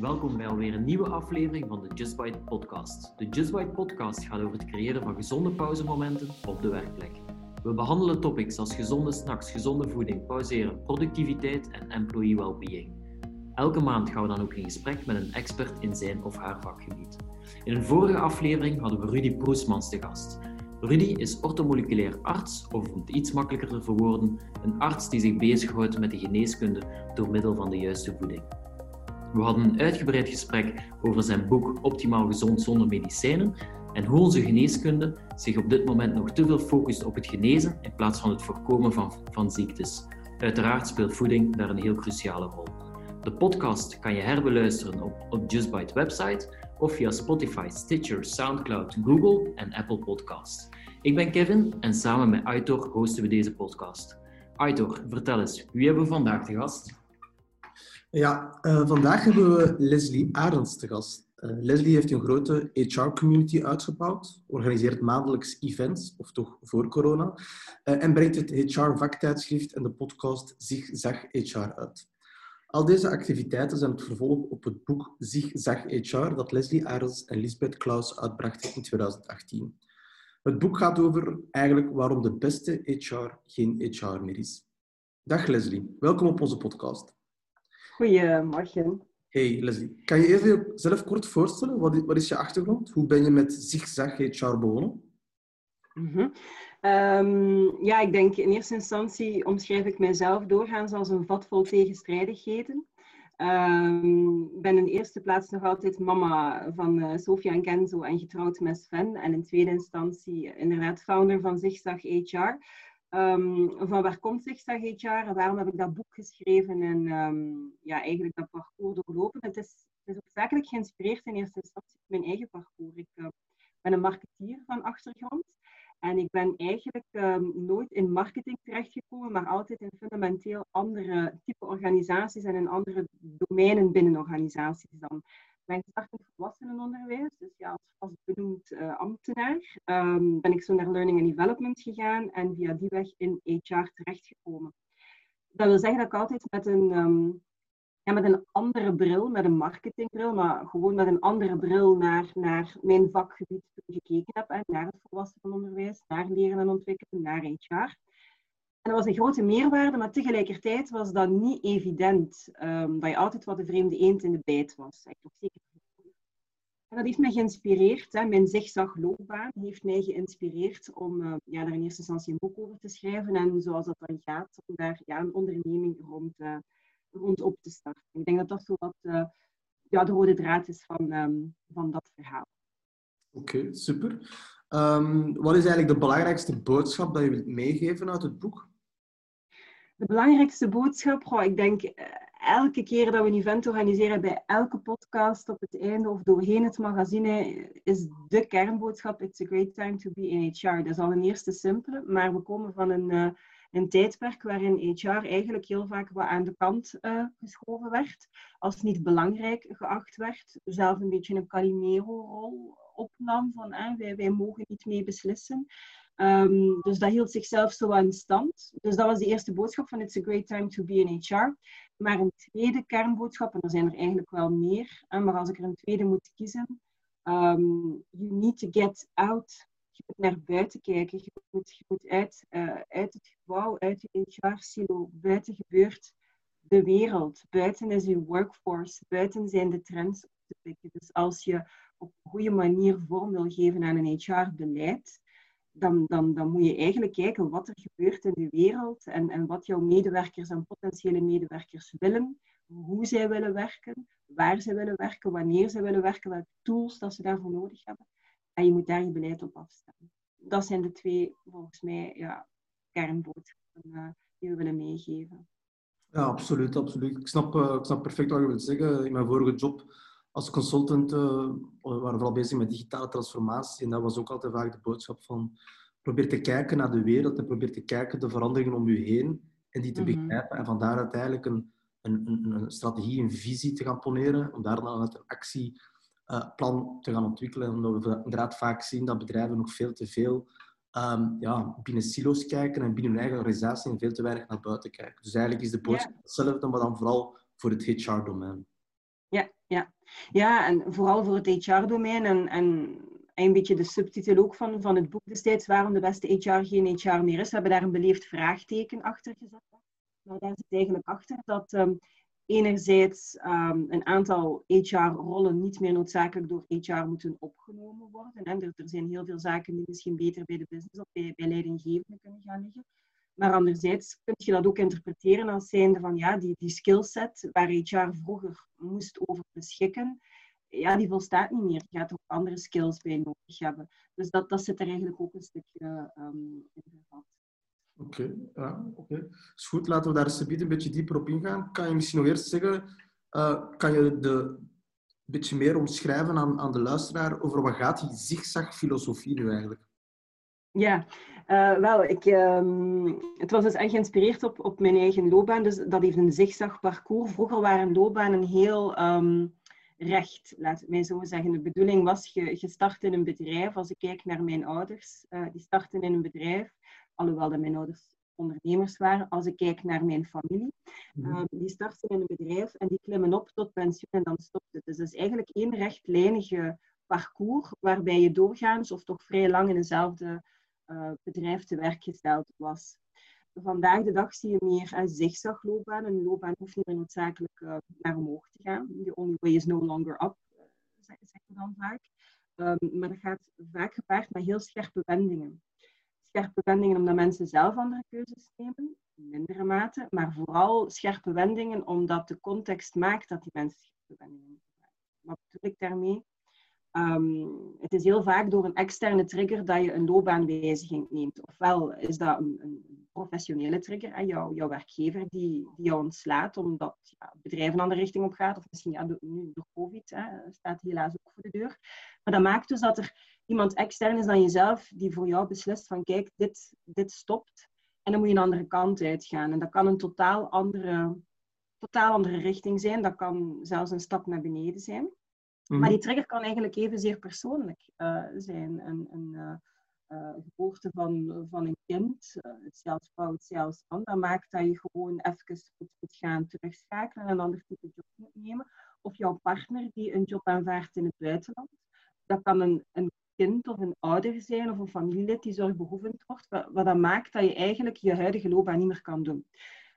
Welkom bij alweer een nieuwe aflevering van de Just Bite podcast. De Just Bite podcast gaat over het creëren van gezonde pauzemomenten op de werkplek. We behandelen topics als gezonde snacks, gezonde voeding, pauzeren, productiviteit en employee well-being. Elke maand gaan we dan ook in gesprek met een expert in zijn of haar vakgebied. In een vorige aflevering hadden we Rudy Proesmans te gast. Rudy is ortomoleculair arts, of om het iets makkelijker te verwoorden, een arts die zich bezighoudt met de geneeskunde door middel van de juiste voeding. We hadden een uitgebreid gesprek over zijn boek Optimaal gezond zonder medicijnen en hoe onze geneeskunde zich op dit moment nog te veel focust op het genezen in plaats van het voorkomen van, van ziektes. Uiteraard speelt voeding daar een heel cruciale rol. De podcast kan je herbeluisteren op, op JustBite website of via Spotify, Stitcher, Soundcloud, Google en Apple Podcasts. Ik ben Kevin en samen met Aitor hosten we deze podcast. Aitor, vertel eens, wie hebben we vandaag te gast? Ja, uh, vandaag hebben we Leslie Arends te gast. Uh, Leslie heeft een grote HR-community uitgebouwd, organiseert maandelijks events, of toch voor corona, uh, en brengt het HR-vaktijdschrift en de podcast Zigzag HR uit. Al deze activiteiten zijn het vervolg op het boek Zigzag HR dat Leslie Arends en Lisbeth Klaus uitbrachten in 2018. Het boek gaat over eigenlijk waarom de beste HR geen HR meer is. Dag Leslie, welkom op onze podcast. Goedemorgen. Hey Leslie, kan je even jezelf kort voorstellen? Wat is, wat is je achtergrond? Hoe ben je met Zigzag HR begonnen? Mm -hmm. um, ja, ik denk in eerste instantie omschrijf ik mijzelf doorgaans als een vat vol tegenstrijdigheden. Ehm, ik um, ben in eerste plaats nog altijd mama van uh, Sofia en Kenzo en getrouwd met Sven. En in tweede instantie inderdaad founder van Zigzag HR. Um, van waar komt Zigzag HR en waarom heb ik dat boek geschreven en um, ja, eigenlijk dat parcours doorlopen. Het is, het is ook zakelijk geïnspireerd in eerste instantie mijn eigen parcours. Ik uh, ben een marketeer van achtergrond en ik ben eigenlijk nooit in marketing terechtgekomen, maar altijd in fundamenteel andere type organisaties en in andere domeinen binnen organisaties dan ben gestart in volwassenenonderwijs. Dus ja, als vastbenoemd uh, ambtenaar um, ben ik zo naar Learning and Development gegaan en via die weg in HR terechtgekomen. Dat wil zeggen dat ik altijd met een, ja, met een andere bril, met een marketingbril, maar gewoon met een andere bril naar, naar mijn vakgebied gekeken heb. En naar het volwassenenonderwijs, naar leren en ontwikkelen, naar HR. En dat was een grote meerwaarde, maar tegelijkertijd was dat niet evident um, dat je altijd wat de vreemde eend in de bijt was. En dat heeft mij geïnspireerd. Hè. Mijn zigzagloopbaan heeft mij geïnspireerd om uh, ja, daar in eerste instantie een boek over te schrijven. En zoals dat dan gaat, om daar ja, een onderneming rond, uh, rond op te starten. Ik denk dat dat zo wat uh, ja, de rode draad is van, um, van dat verhaal. Oké, super. Um, wat is eigenlijk de belangrijkste boodschap dat je wilt meegeven uit het boek? De belangrijkste boodschap, ik denk elke keer dat we een event organiseren, bij elke podcast op het einde of doorheen het magazine, is de kernboodschap: It's a great time to be in HR. Dat is al een eerste simpele, maar we komen van een, uh, een tijdperk waarin HR eigenlijk heel vaak wat aan de kant uh, geschoven werd, als niet belangrijk geacht werd, zelf een beetje een Calimero-rol opnam van eh, wij, wij mogen niet mee beslissen. Um, dus dat hield zichzelf zo aan stand. Dus dat was de eerste boodschap van It's a great time to be in HR. Maar een tweede kernboodschap, en er zijn er eigenlijk wel meer, maar als ik er een tweede moet kiezen, um, you need to get out. Je moet naar buiten kijken. Je moet, je moet uit, uh, uit het gebouw, uit je HR-silo. Buiten gebeurt de wereld. Buiten is je workforce. Buiten zijn de trends op te. Dus als je op goede manier vorm wil geven aan een HR-beleid, dan, dan, dan moet je eigenlijk kijken wat er gebeurt in de wereld en, en wat jouw medewerkers en potentiële medewerkers willen, hoe zij willen werken, waar zij willen werken, wanneer zij willen werken, welke tools dat ze daarvoor nodig hebben. En je moet daar je beleid op afstemmen. Dat zijn de twee, volgens mij, ja, kernboodschappen uh, die we willen meegeven. Ja, absoluut, absoluut. Ik snap, uh, ik snap perfect wat je wilt zeggen. In mijn vorige job als consultant uh, waren we vooral bezig met digitale transformatie. En dat was ook altijd vaak de boodschap van probeer te kijken naar de wereld en probeer te kijken de veranderingen om je heen en die te mm -hmm. begrijpen. En vandaar uiteindelijk een, een, een, een, strategie, een visie te gaan poneren, om daar dan een actieplan uh, te gaan ontwikkelen. Omdat we inderdaad vaak zien dat bedrijven nog veel te veel um, ja, binnen silo's kijken en binnen hun eigen organisatie en veel te weinig naar buiten kijken. Dus eigenlijk is de boodschap yeah. hetzelfde, maar dan vooral voor het HR-domein. Ja, ja. en vooral voor het HR-domein en, en een beetje de subtitel ook van, van het boek destijds, waarom de beste HR geen HR meer is. We hebben daar een beleefd vraagteken achter gezet. Maar daar zit eigenlijk achter dat ehm, enerzijds ehm, een aantal HR-rollen niet meer noodzakelijk door HR moeten opgenomen worden. En er, er, zijn heel veel zaken die misschien beter bij de business of bij, bij kunnen gaan liggen. Maar anderzijds kun je dat ook interpreteren als zijnde van ja, die, die skillset waar HR vroeger moest over beschikken, ja, die volstaat niet meer. Je gaat ook andere skills bij nodig hebben. Dus dat, dat zit er eigenlijk ook een stukje um, in vervat. Oké, ja, oké. Is goed, laten we daar eens een beetje dieper op ingaan. Kan je misschien nog eerst zeggen, uh, kan je de, een beetje meer omschrijven aan, aan de luisteraar over wat gaat die zigzag-filosofie nu eigenlijk? Ja, uh, wel, ik, um, het was dus echt geïnspireerd op, op mijn eigen loopbaan. Dus dat heeft een zigzag parcours. Vroeger waren loopbanen heel um, recht, laat het mij zo zeggen. De bedoeling was, je, je start in een bedrijf. Als ik kijk naar mijn ouders, uh, die starten in een bedrijf. Alhoewel dat mijn ouders ondernemers waren. Als ik kijk naar mijn familie, uh, die starten in een bedrijf en die klimmen op tot pensioen en dan stopt het. Dus dat is eigenlijk één rechtlijnige parcours waarbij je doorgaans of toch vrij lang in dezelfde uh, bedrijf te werk gesteld was. Vandaag de dag zie je meer een zigzagloopbaan. Een loopbaan hoeft niet meer noodzakelijk uh, naar omhoog te gaan. The only way is no longer up, uh, zeggen we dan vaak. Um, maar dat gaat vaak gepaard met heel scherpe wendingen. Scherpe wendingen omdat mensen zelf andere keuzes nemen, in mindere mate. Maar vooral scherpe wendingen omdat de context maakt dat die mensen scherpe wendingen maken. Wat bedoel ik daarmee? Um, het is heel vaak door een externe trigger dat je een loopbaanwijziging neemt. Ofwel is dat een, een professionele trigger, hè, jouw, werkgever die, die jou ontslaat omdat ja, bedrijf een andere richting op gaat. Of misschien ja, nu door COVID hè, staat helaas ook voor de deur. Maar dat maakt dus dat er iemand extern is dan jezelf die voor jou beslist van kijk, dit, dit stopt. En dan moet je een andere kant uitgaan. En dat kan een totaal andere, totaal andere richting zijn. Dat kan zelfs een stap naar beneden zijn. Maar mhm. die trigger kan eigenlijk evenzeer persoonlijk uh, zijn. Een, een uh, uh, geboorte van, van een kind, hetzelfde vrouw, hetzelfde man, dat maakt dat je gewoon even moet, moet gaan terugschakelen en een ander type job moet nemen. Of jouw partner die een job aanvaardt in het buitenland. Dat kan een, een kind of een ouder zijn of een familielid die zorgbehoevend wordt, wat, wat dat maakt dat je eigenlijk je huidige loopbaan niet meer kan doen.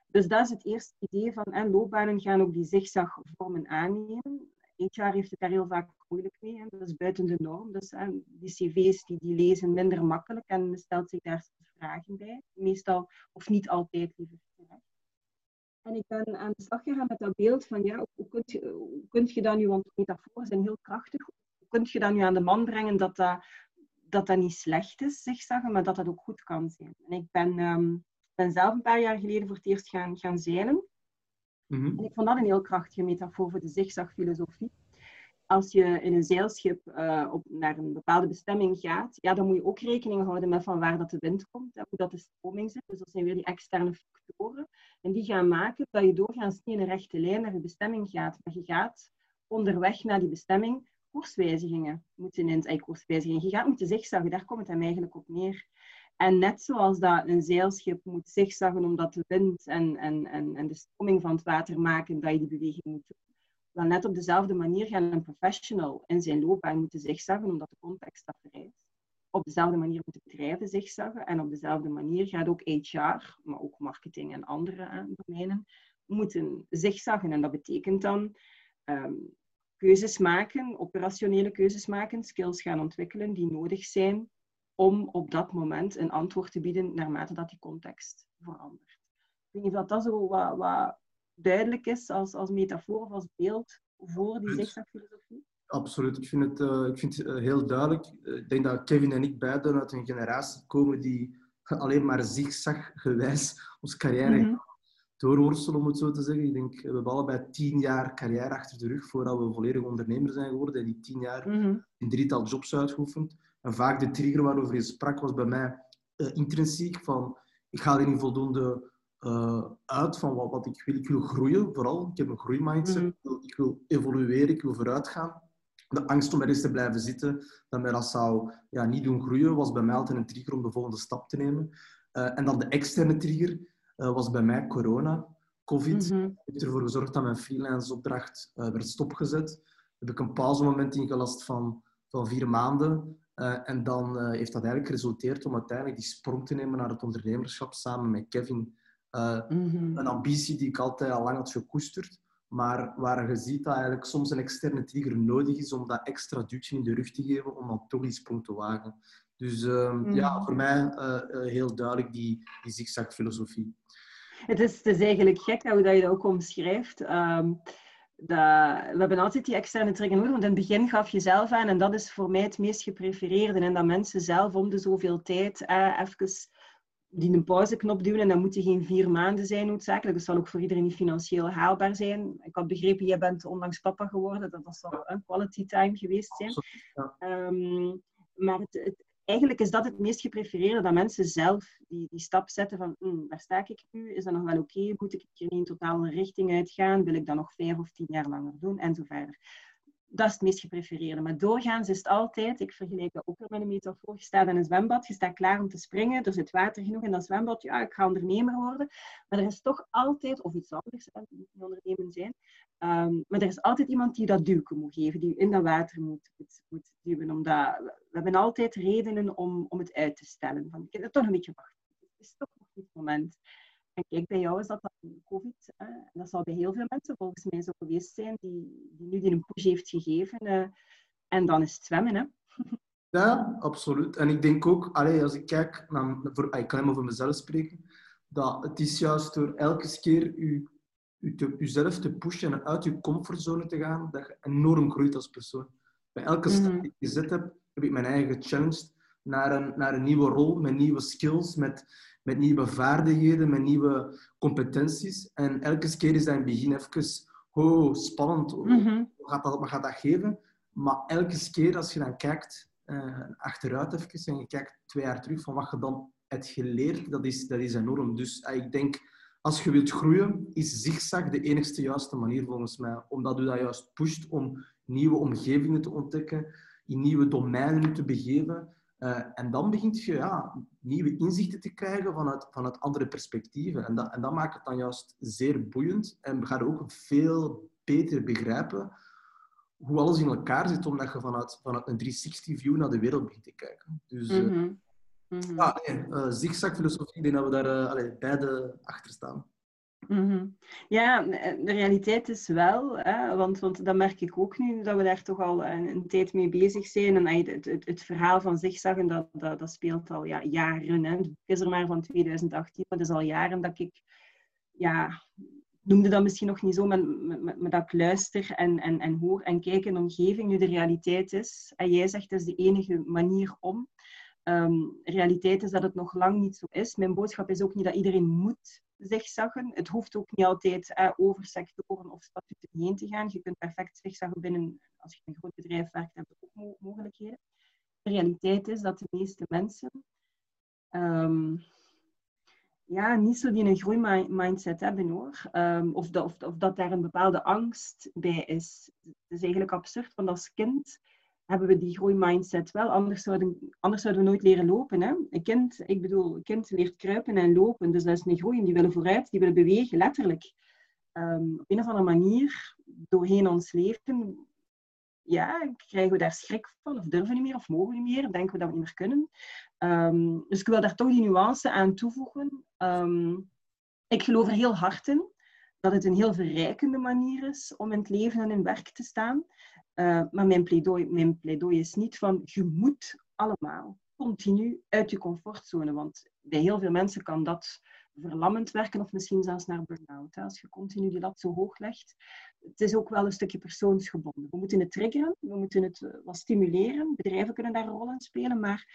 Dus dat is het eerste idee van en loopbanen gaan ook die zigzagvormen aannemen. HR heeft het daar heel vaak moeilijk mee. Hè. Dat is buiten de norm. Dus hè, die cv's die, die lezen minder makkelijk en stelt zich daar vragen bij. Meestal, of niet altijd, liever. En ik ben aan de slag gegaan met dat beeld van, ja, hoe kun je, hoe je dat nu, want metaforen zijn heel krachtig, hoe kun je dat nu aan de man brengen dat dat, dat, niet slecht is, zeg zeggen, maar dat dat ook goed kan zijn. En ik ben, um, ben zelf een paar jaar geleden voor het eerst gaan, gaan zeilen. Mhm. En ik vond dat een heel krachtige metafoor voor de zigzagfilosofie. Als je in een zeilschip uh, op, naar een bepaalde bestemming gaat, ja, dan moet je ook rekening houden met van waar dat de wind komt en hoe dat de stroming zit. Dus dat zijn weer die externe factoren. En die gaan maken dat je doorgaans niet in een rechte lijn naar je bestemming gaat, maar je gaat onderweg naar die bestemming koerswijzigingen moeten in. Eh, koerswijzigingen. Je gaat moeten zigzaggen, daar komt het hem eigenlijk op neer. En net zoals dat een zeilschip moet zigzaggen omdat de wind en, en, en, en de stroming van het water maken dat je die beweging moet doen, dan net op dezelfde manier gaat een professional in zijn loopbaan moeten zigzaggen omdat de context dat vereist. Op dezelfde manier moeten bedrijven zigzaggen en op dezelfde manier gaat ook HR, maar ook marketing en andere domeinen, moeten zigzaggen. En dat betekent dan um, keuzes maken, operationele keuzes maken, skills gaan ontwikkelen die nodig zijn om op dat moment een antwoord te bieden naarmate dat die context verandert. Ik weet niet of dat zo wat, wat duidelijk is als, als metafoor of als beeld voor die zigzagfilosofie. Absoluut, ik vind het, uh, ik vind het uh, heel duidelijk. Uh, ik denk dat Kevin en ik beiden uit een generatie komen die alleen maar zigzaggewijs onze carrière mm -hmm. doorworstelen, om het zo te zeggen. Ik denk, we hebben allebei tien jaar carrière achter de rug voordat we volledig ondernemer zijn geworden. En die tien jaar mm -hmm. in drietal jobs uitgeoefend. En vaak de trigger waarover je sprak was bij mij uh, intrinsiek van ik ga er niet voldoende uh, uit van wat, wat, ik wil. Ik wil groeien, vooral. Ik heb een groeimindset. Mm -hmm. Ik wil evolueren, ik wil vooruitgaan. De angst om ergens te blijven zitten, dat mij dat zou ja, niet doen groeien, was bij mij altijd een trigger om de volgende stap te nemen. Uh, en dan de externe trigger was bij mij corona. COVID mhm. heeft ervoor gezorgd dat mijn freelance opdracht werd stopgezet. Heb ik een pauzemoment ingelast van, van vier maanden. Uh, en dan uh, heeft dat eigenlijk geresulteerd om uiteindelijk die sprong te nemen naar het ondernemerschap samen met Kevin. Mm Een ambitie die ik altijd al lang had gekoesterd, maar waar je ziet dat eigenlijk soms een externe trigger nodig is om dat extra duwtje in de rug te geven om dan toch die sprong te wagen. Dus mm ja, voor mij heel duidelijk die, die zigzag-filosofie. Het is, het is eigenlijk gek hoe dat je dat ook omschrijft. Um, dat, we hebben altijd die externe trigger nodig, want in het begin gaf je zelf aan, en dat is voor mij het meest geprefereerde, en dat mensen zelf om de zoveel tijd eh, even die een pauzeknop duwen, en dat moeten geen vier maanden zijn noodzakelijk, dat zal ook voor iedereen niet financieel haalbaar zijn. Ik had begrepen, jij bent onlangs papa geworden, dat was al een quality time geweest zijn. Um, maar het, het, eigenlijk is dat het meest geprefereerde, dat mensen zelf die, die stap zetten van hm, waar sta ik nu? Is dat nog wel oké? Moet ik er in totaal een richting uitgaan? Wil ik dat nog vijf of tien jaar langer doen? En zo verder. Dat is het meest geprefereerde. Maar doorgaans is het altijd, ik vergelijk dat ook met een metafoor, je staat in een zwembad, je staat klaar om te springen, er zit water genoeg in dat zwembad, ja, ik ga ondernemer worden. Maar er is toch altijd, of iets anders, niet ondernemen zijn, ehm, maar er is altijd iemand die dat duwken moet geven, die in dat water moet, moet, moet duwen. Omdat we hebben altijd redenen om, om het uit te stellen. Van, ik heb toch een beetje wachten. Het is toch nog niet het moment. En kijk, bij jou is dat dan COVID. Hè? En dat zal bij heel veel mensen volgens mij zo geweest zijn, die, die nu die een push heeft gegeven. Uh, en dan is het zwemmen. Hè? Ja, absoluut. En ik denk ook, allee, als ik kijk, naar, voor, ik kan over mezelf spreken, dat het is juist door elke keer u, u te, uzelf te pushen en uit je comfortzone te gaan, dat je enorm groeit als persoon. Bij elke stap mhm. die ik gezet heb, heb ik mijn eigen gechallenged naar een, naar een nieuwe rol, met nieuwe skills, met, met nieuwe vaardigheden, met nieuwe competenties. En elke keer is dat in het begin even oh, spannend. Mm wat, gaat dat, wat gaat dat geven? Maar elke keer als je dan kijkt uh, achteruit even en je kijkt twee jaar terug van wat je dan hebt geleerd, dat is, dat is enorm. Dus uh, ik denk, als je wilt groeien, is zigzag de enigste juiste manier volgens mij. Omdat u dat juist pusht om nieuwe omgevingen te ontdekken, in nieuwe domeinen te begeven. Uh, en dan begint je ja, nieuwe inzichten te krijgen vanuit, vanuit andere perspectieven. En dat, en dat maakt het dan juist zeer boeiend. En we gaan ook veel beter begrijpen hoe alles in elkaar zit, omdat je vanuit, vanuit een 360-view naar de wereld begint te kijken. Dus uh, mm -hmm. nee, uh, zigzag-filosofie, ik denk dat we daar uh, allee, beide achter staan. Mhm. Ja, de realiteit is wel, hè, want, want dat merk ik ook nu, dat we daar toch al een, tijd mee bezig zijn. En het, het, het verhaal van zigzaggen, dat, dat, dat speelt al ja, jaren. Hè. Het is er maar van 2018, maar het is al jaren dat ik, ja, noemde dat misschien nog niet zo, maar, maar, dat ik luister en, en, en hoor en kijk in omgeving nu de realiteit is. En jij zegt, het is de enige manier om. Um, realiteit is dat het nog lang niet zo is. Mijn boodschap is ook niet dat iedereen moet zigzaggen. Het hoeft ook niet altijd over sectoren of statuten heen te gaan. Je kunt perfect zigzaggen binnen, als je een groot bedrijf werkt, heb je ook mogelijkheden. De realiteit is dat de meeste mensen um, ja, niet zo die een groeimindset hebben hoor. Um, of, dat, of, of, dat daar een bepaalde angst bij is. Het is eigenlijk absurd, want als kind hebben we die groeimindset wel. Anders zouden, anders zouden we nooit leren lopen. Hè? Een kind, ik bedoel, een kind leert kruipen en lopen. Dus dat is een groei. Die willen vooruit, die willen bewegen, letterlijk. Um, op een of andere manier, doorheen ons leven, ja, krijgen we daar schrik van, of durven niet meer, of mogen we niet meer, denken we dat we niet meer kunnen. Um, dus ik wil daar toch die nuance aan toevoegen. Um, ik geloof er heel hard in dat het een heel verrijkende manier is om in het leven en in werk te staan. Uh, maar mijn pleidooi, mijn pleidooi is niet van je moet allemaal continu uit je comfortzone. Want bij heel veel mensen kan dat verlammend werken of misschien zelfs naar burn-out. Als je continu die lat zo hoog legt. Het is ook wel een stukje persoonsgebonden. We moeten het triggeren, we moeten het eh, wat stimuleren. Bedrijven kunnen daar een rol in spelen, maar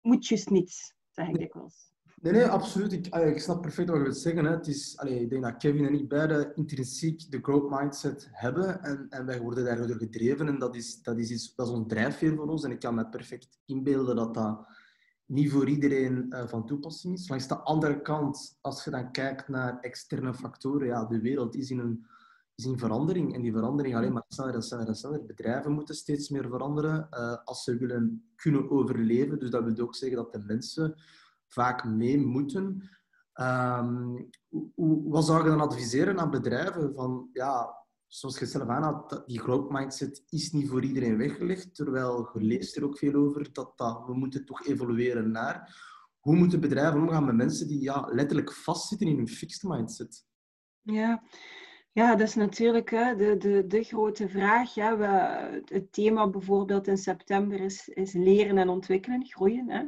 moet juist niet, zeg ik dikwijls. Nee, nee, absoluut. Ik, snap perfect wat je wilt zeggen. Hè. Het is, ik denk dat Kevin en ik beide intrinsiek de growth mindset hebben. En, en wij worden daardoor gedreven. En dat is, dat is, iets, dat is een drijfveer voor ons. En ik kan me perfect inbeelden dat dat niet voor iedereen uh, van toepassing is. Langs de andere kant, als je dan kijkt naar externe factoren, ja, de wereld is in een is in verandering. En die verandering alleen maar sneller en sneller en sneller. Bedrijven moeten steeds meer veranderen uh, als ze willen kunnen overleven. Dus dat wil ook zeggen dat de mensen vaak mee moeten. Um, hoe, wat zou je dan adviseren aan bedrijven? Van, ja, zoals je zelf aanhaalt, die growth mindset is niet voor iedereen weggelegd, terwijl je leest er ook veel over dat, dat we moeten toch evolueren naar. Hoe moeten bedrijven omgaan met mensen die ja, letterlijk vastzitten in een fixed mindset? Ja, ja, dat is natuurlijk hè, de, de, de grote vraag. Ja. We, het thema bijvoorbeeld in september is, is leren en ontwikkelen, groeien. Hè.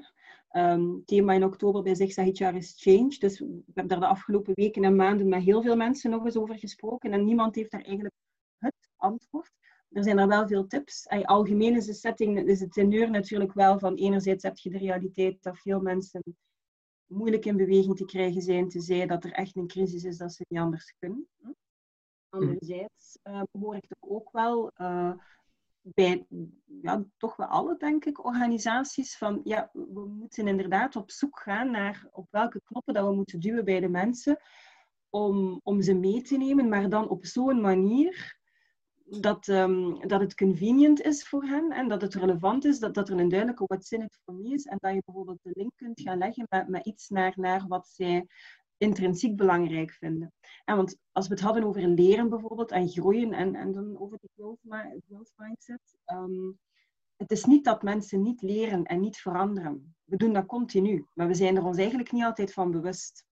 Um, thema in oktober bij Zigzag jaar is change. Dus we hebben daar de afgelopen weken en maanden met heel veel mensen nog eens over gesproken. En niemand heeft daar eigenlijk het antwoord. Er zijn er wel veel tips. En algemeen is de setting, is het teneur natuurlijk wel van enerzijds heb je de realiteit dat veel mensen moeilijk in beweging te krijgen zijn, te zeggen dat er echt een crisis is dat ze niet anders kunnen. Anderzijds uh, hoor ik ook wel uh, bij ja, toch wel alle, denk ik, organisaties van ja, we moeten inderdaad op zoek gaan naar op welke knoppen dat we moeten duwen bij de mensen om, om ze mee te nemen, maar dan op zo'n manier dat, um, dat het convenient is voor hen en dat het relevant is, dat, dat er een duidelijke what's in it for me is en dat je bijvoorbeeld de link kunt gaan leggen met, met iets naar, naar wat zij intrinsiek belangrijk vinden. En want als we het hadden over leren bijvoorbeeld en groeien en, en dan over die growth, growth mindset, um, het is niet dat mensen niet leren en niet veranderen. We doen dat continu, maar we zijn er ons eigenlijk niet altijd van bewust.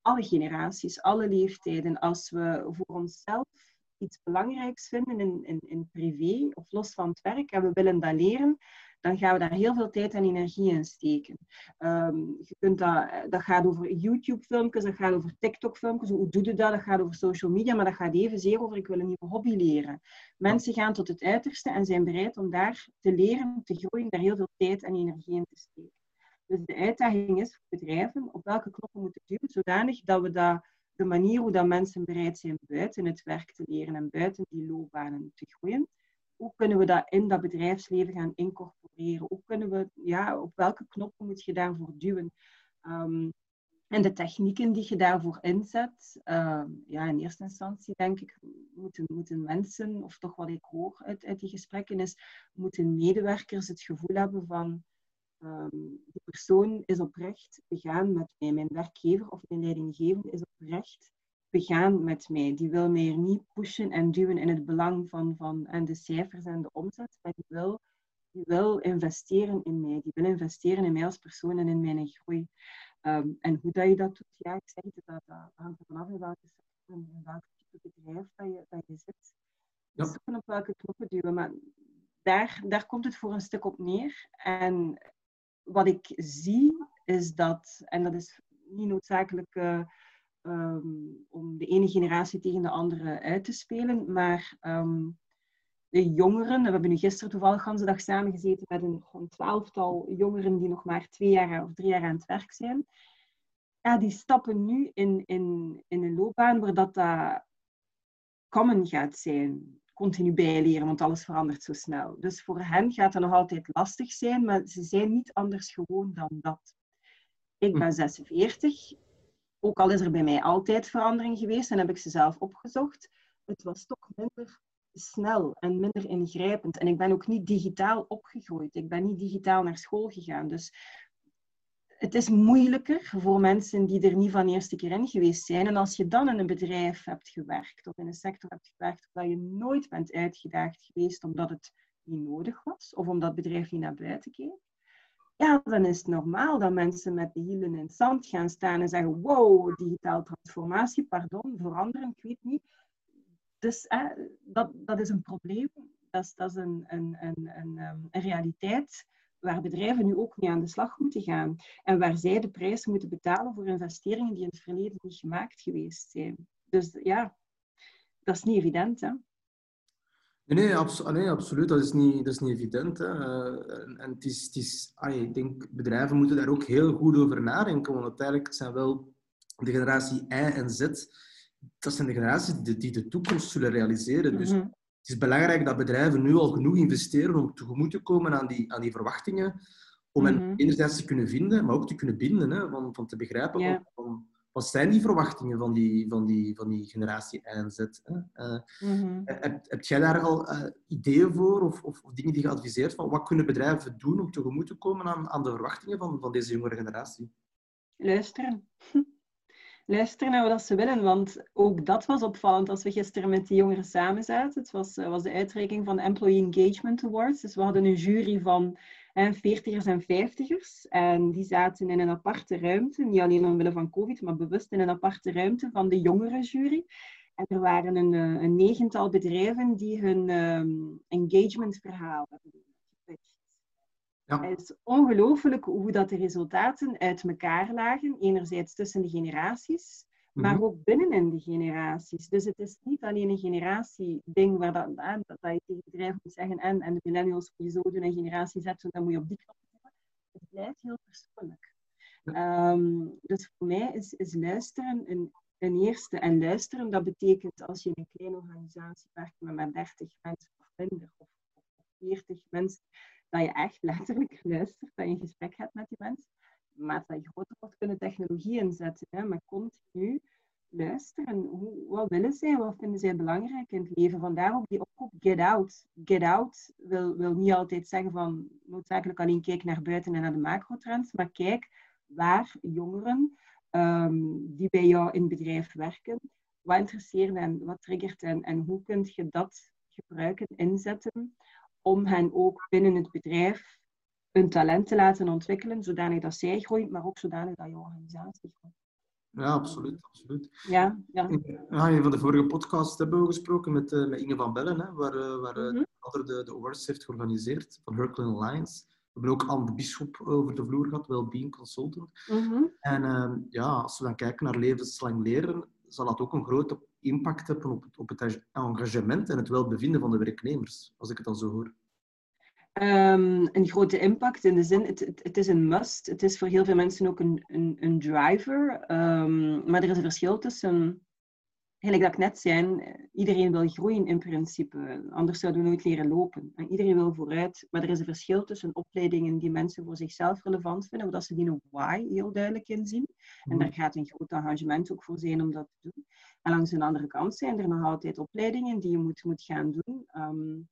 Alle generaties, alle leeftijden, als we voor onszelf iets belangrijks vinden in, in, in privé of los van het werk en we willen dat leren, dan gaan we daar heel veel tijd en energie in steken. Um, je kunt dat, dat gaat over YouTube-filmpjes, dat gaat over TikTok-filmpjes. Hoe doe je dat? Dat gaat over social media, maar dat gaat evenzeer over ik wil een nieuwe hobby leren. Mensen gaan tot het uiterste en zijn bereid om daar te leren, te groeien, daar heel veel tijd en energie in te steken. Dus de uitdaging is voor bedrijven op welke knoppen moeten duwen, zodanig dat we dat, de manier hoe dat mensen bereid zijn buiten het werk te leren en buiten die loopbanen te groeien, hoe kunnen we dat in dat bedrijfsleven gaan incorporeren? Hoe kunnen we, ja, op welke knoppen moet je daarvoor duwen? Um, en de technieken die je daarvoor inzet, uh, ja, in eerste instantie denk ik, moeten, moeten mensen, of toch wat ik hoor uit, uit die gesprekken, is moeten medewerkers het gevoel hebben van um, die persoon is oprecht begaan met mij. Mijn werkgever of mijn leidinggevende is oprecht begaan met mij. Die wil mij er niet pushen en duwen in het belang van, van en de cijfers en de omzet, maar die wil, die wil investeren in mij. Die wil investeren in mij als persoon en in mijn groei. Um, en hoe dat je dat doet, ja, ik zeg het, dat, dat hangt er vanaf in welke sector, in welk type bedrijf dat je, dat je zit. Ja. Zoeken op welke knoppen duwen, maar daar, daar komt het voor een stuk op neer. En wat ik zie, is dat, en dat is niet noodzakelijk... Uh, um, om de ene generatie tegen de andere uit te spelen. Maar um, de jongeren, we hebben nu gisteren toevallig de dag samengezeten met een, een twaalftal jongeren die nog maar twee jaar of drie jaar aan het werk zijn. Ja, die stappen nu in, in, in een loopbaan waar dat, dat common gaat zijn. Continu bijleren, want alles verandert zo snel. Dus voor hen gaat het nog altijd lastig zijn, maar ze zijn niet anders gewoon dan dat. Ik ben 46 ook al is er bij mij altijd verandering geweest en heb ik ze zelf opgezocht, het was toch minder snel en minder ingrijpend. En ik ben ook niet digitaal opgegroeid. Ik ben niet digitaal naar school gegaan. Dus het is moeilijker voor mensen die er niet van de eerste keer in geweest zijn. En als je dan in een bedrijf hebt gewerkt of in een sector hebt gewerkt waar je nooit bent uitgedaagd geweest omdat het niet nodig was of omdat het bedrijf niet naar buiten keek, ja, dan is het normaal dat mensen met de hielen in het zand gaan staan en zeggen, wow, digitale transformatie, pardon, veranderen, ik weet niet. Dus dat, dat is een probleem, dat is, dat is een, een, een, ehm, een realiteit waar bedrijven nu ook mee aan de slag moeten gaan. En waar zij de prijs moeten betalen voor investeringen die in het verleden niet gemaakt geweest zijn. Dus ja, dat is niet evident. Hè? Nee, absoluut. Dat is niet, dat is niet evident. Hè. En, het is, ik denk, bedrijven moeten daar ook heel goed over nadenken. Want uiteindelijk zijn wel de generatie Y en Z, dat zijn de generaties die, die de toekomst zullen realiseren. Dus mhm. het is belangrijk dat bedrijven nu al genoeg investeren om tegemoet te komen aan die, aan die verwachtingen. Om hen mhm. enerzijds te kunnen vinden, maar ook te kunnen binden. Hè, van, van te begrijpen van, wat zijn die verwachtingen van die, van die, van die generatie Y en Z? Uh, mm heb, heb jij daar al uh, ideeën voor of, of, of, dingen die je adviseert van wat kunnen bedrijven doen om tegemoet te komen aan, aan de verwachtingen van, van deze jongere generatie? Luisteren. luisteren naar wat ze willen. Want ook dat was opvallend als we gisteren met die jongeren samen zaten. Het was, uh, was de uitreiking van de Employee Engagement Awards. Dus we hadden een jury van eh, 40ers en 50ers. En die zaten in een aparte ruimte. Niet alleen omwille van COVID, maar bewust in een aparte ruimte van de jongere jury. En er waren een, uh, een negental bedrijven die hun um, engagementverhaal hebben ja. Het is ongelooflijk hoe dat de resultaten uit elkaar lagen. Enerzijds tussen de generaties, maar mm-hmm. ook binnenin de generaties. Dus het is niet alleen een generatie-ding waar dat, dat, dat je tegen bedrijven moet zeggen en, en de millennials moet je zo doen en generatie Z, dan moet je op die knop zetten. Het blijft heel persoonlijk. Ja. Um, dus voor mij is, is luisteren een, een eerste. En luisteren, dat betekent als je in een kleine organisatie werkt met maar 30 mensen of minder, of 40 mensen, dat je echt letterlijk luistert, dat je een gesprek hebt met die mensen. Maar dat je groter wordt, kunnen technologie inzetten. Hè, maar continu luisteren. Hoe, wat willen zij? Wat vinden zij belangrijk in het leven? Vandaar ook die oproep get out. Get out wil, wil niet altijd zeggen van noodzakelijk alleen kijk naar buiten en naar de macrotrends. Maar kijk waar jongeren um, die bij jou in het bedrijf werken, wat interesseert hen, wat triggert hen en hoe kun je dat gebruiken, inzetten om hen ook binnen het bedrijf hun talent te laten ontwikkelen, zodanig dat zij groeit, maar ook zodanig dat je organisatie groeit. Ja, absoluut. absoluut. Ja, ja. ja, in van de vorige podcast hebben we gesproken met, uh, met Inge van Bellen, hè, waar, uh, waar mm -hmm. de, de awards heeft georganiseerd van Herculean Alliance. We hebben ook Anne de Bisschop over de vloer gehad, Wellbeing Consultant. Mm -hmm. En uh, ja, als we dan kijken naar levenslang leren, zal dat ook een grote impact hebben op het, op het engagement en het welbevinden van de werknemers, als ik het dan zo hoor. Um, een grote impact in de zin, het, is een must. Het is voor heel veel mensen ook een, een, een driver. Um, maar er is een verschil tussen, gelijk dat ik net zei, iedereen wil groeien in principe. Anders zouden we nooit leren lopen. En iedereen wil vooruit. Maar er is een verschil tussen opleidingen die mensen voor zichzelf relevant vinden, omdat ze die een why heel duidelijk inzien. En daar gaat een groot engagement ook voor zijn om dat te doen. En langs de andere kant zijn er nog altijd opleidingen die je moet, moet gaan doen. Um,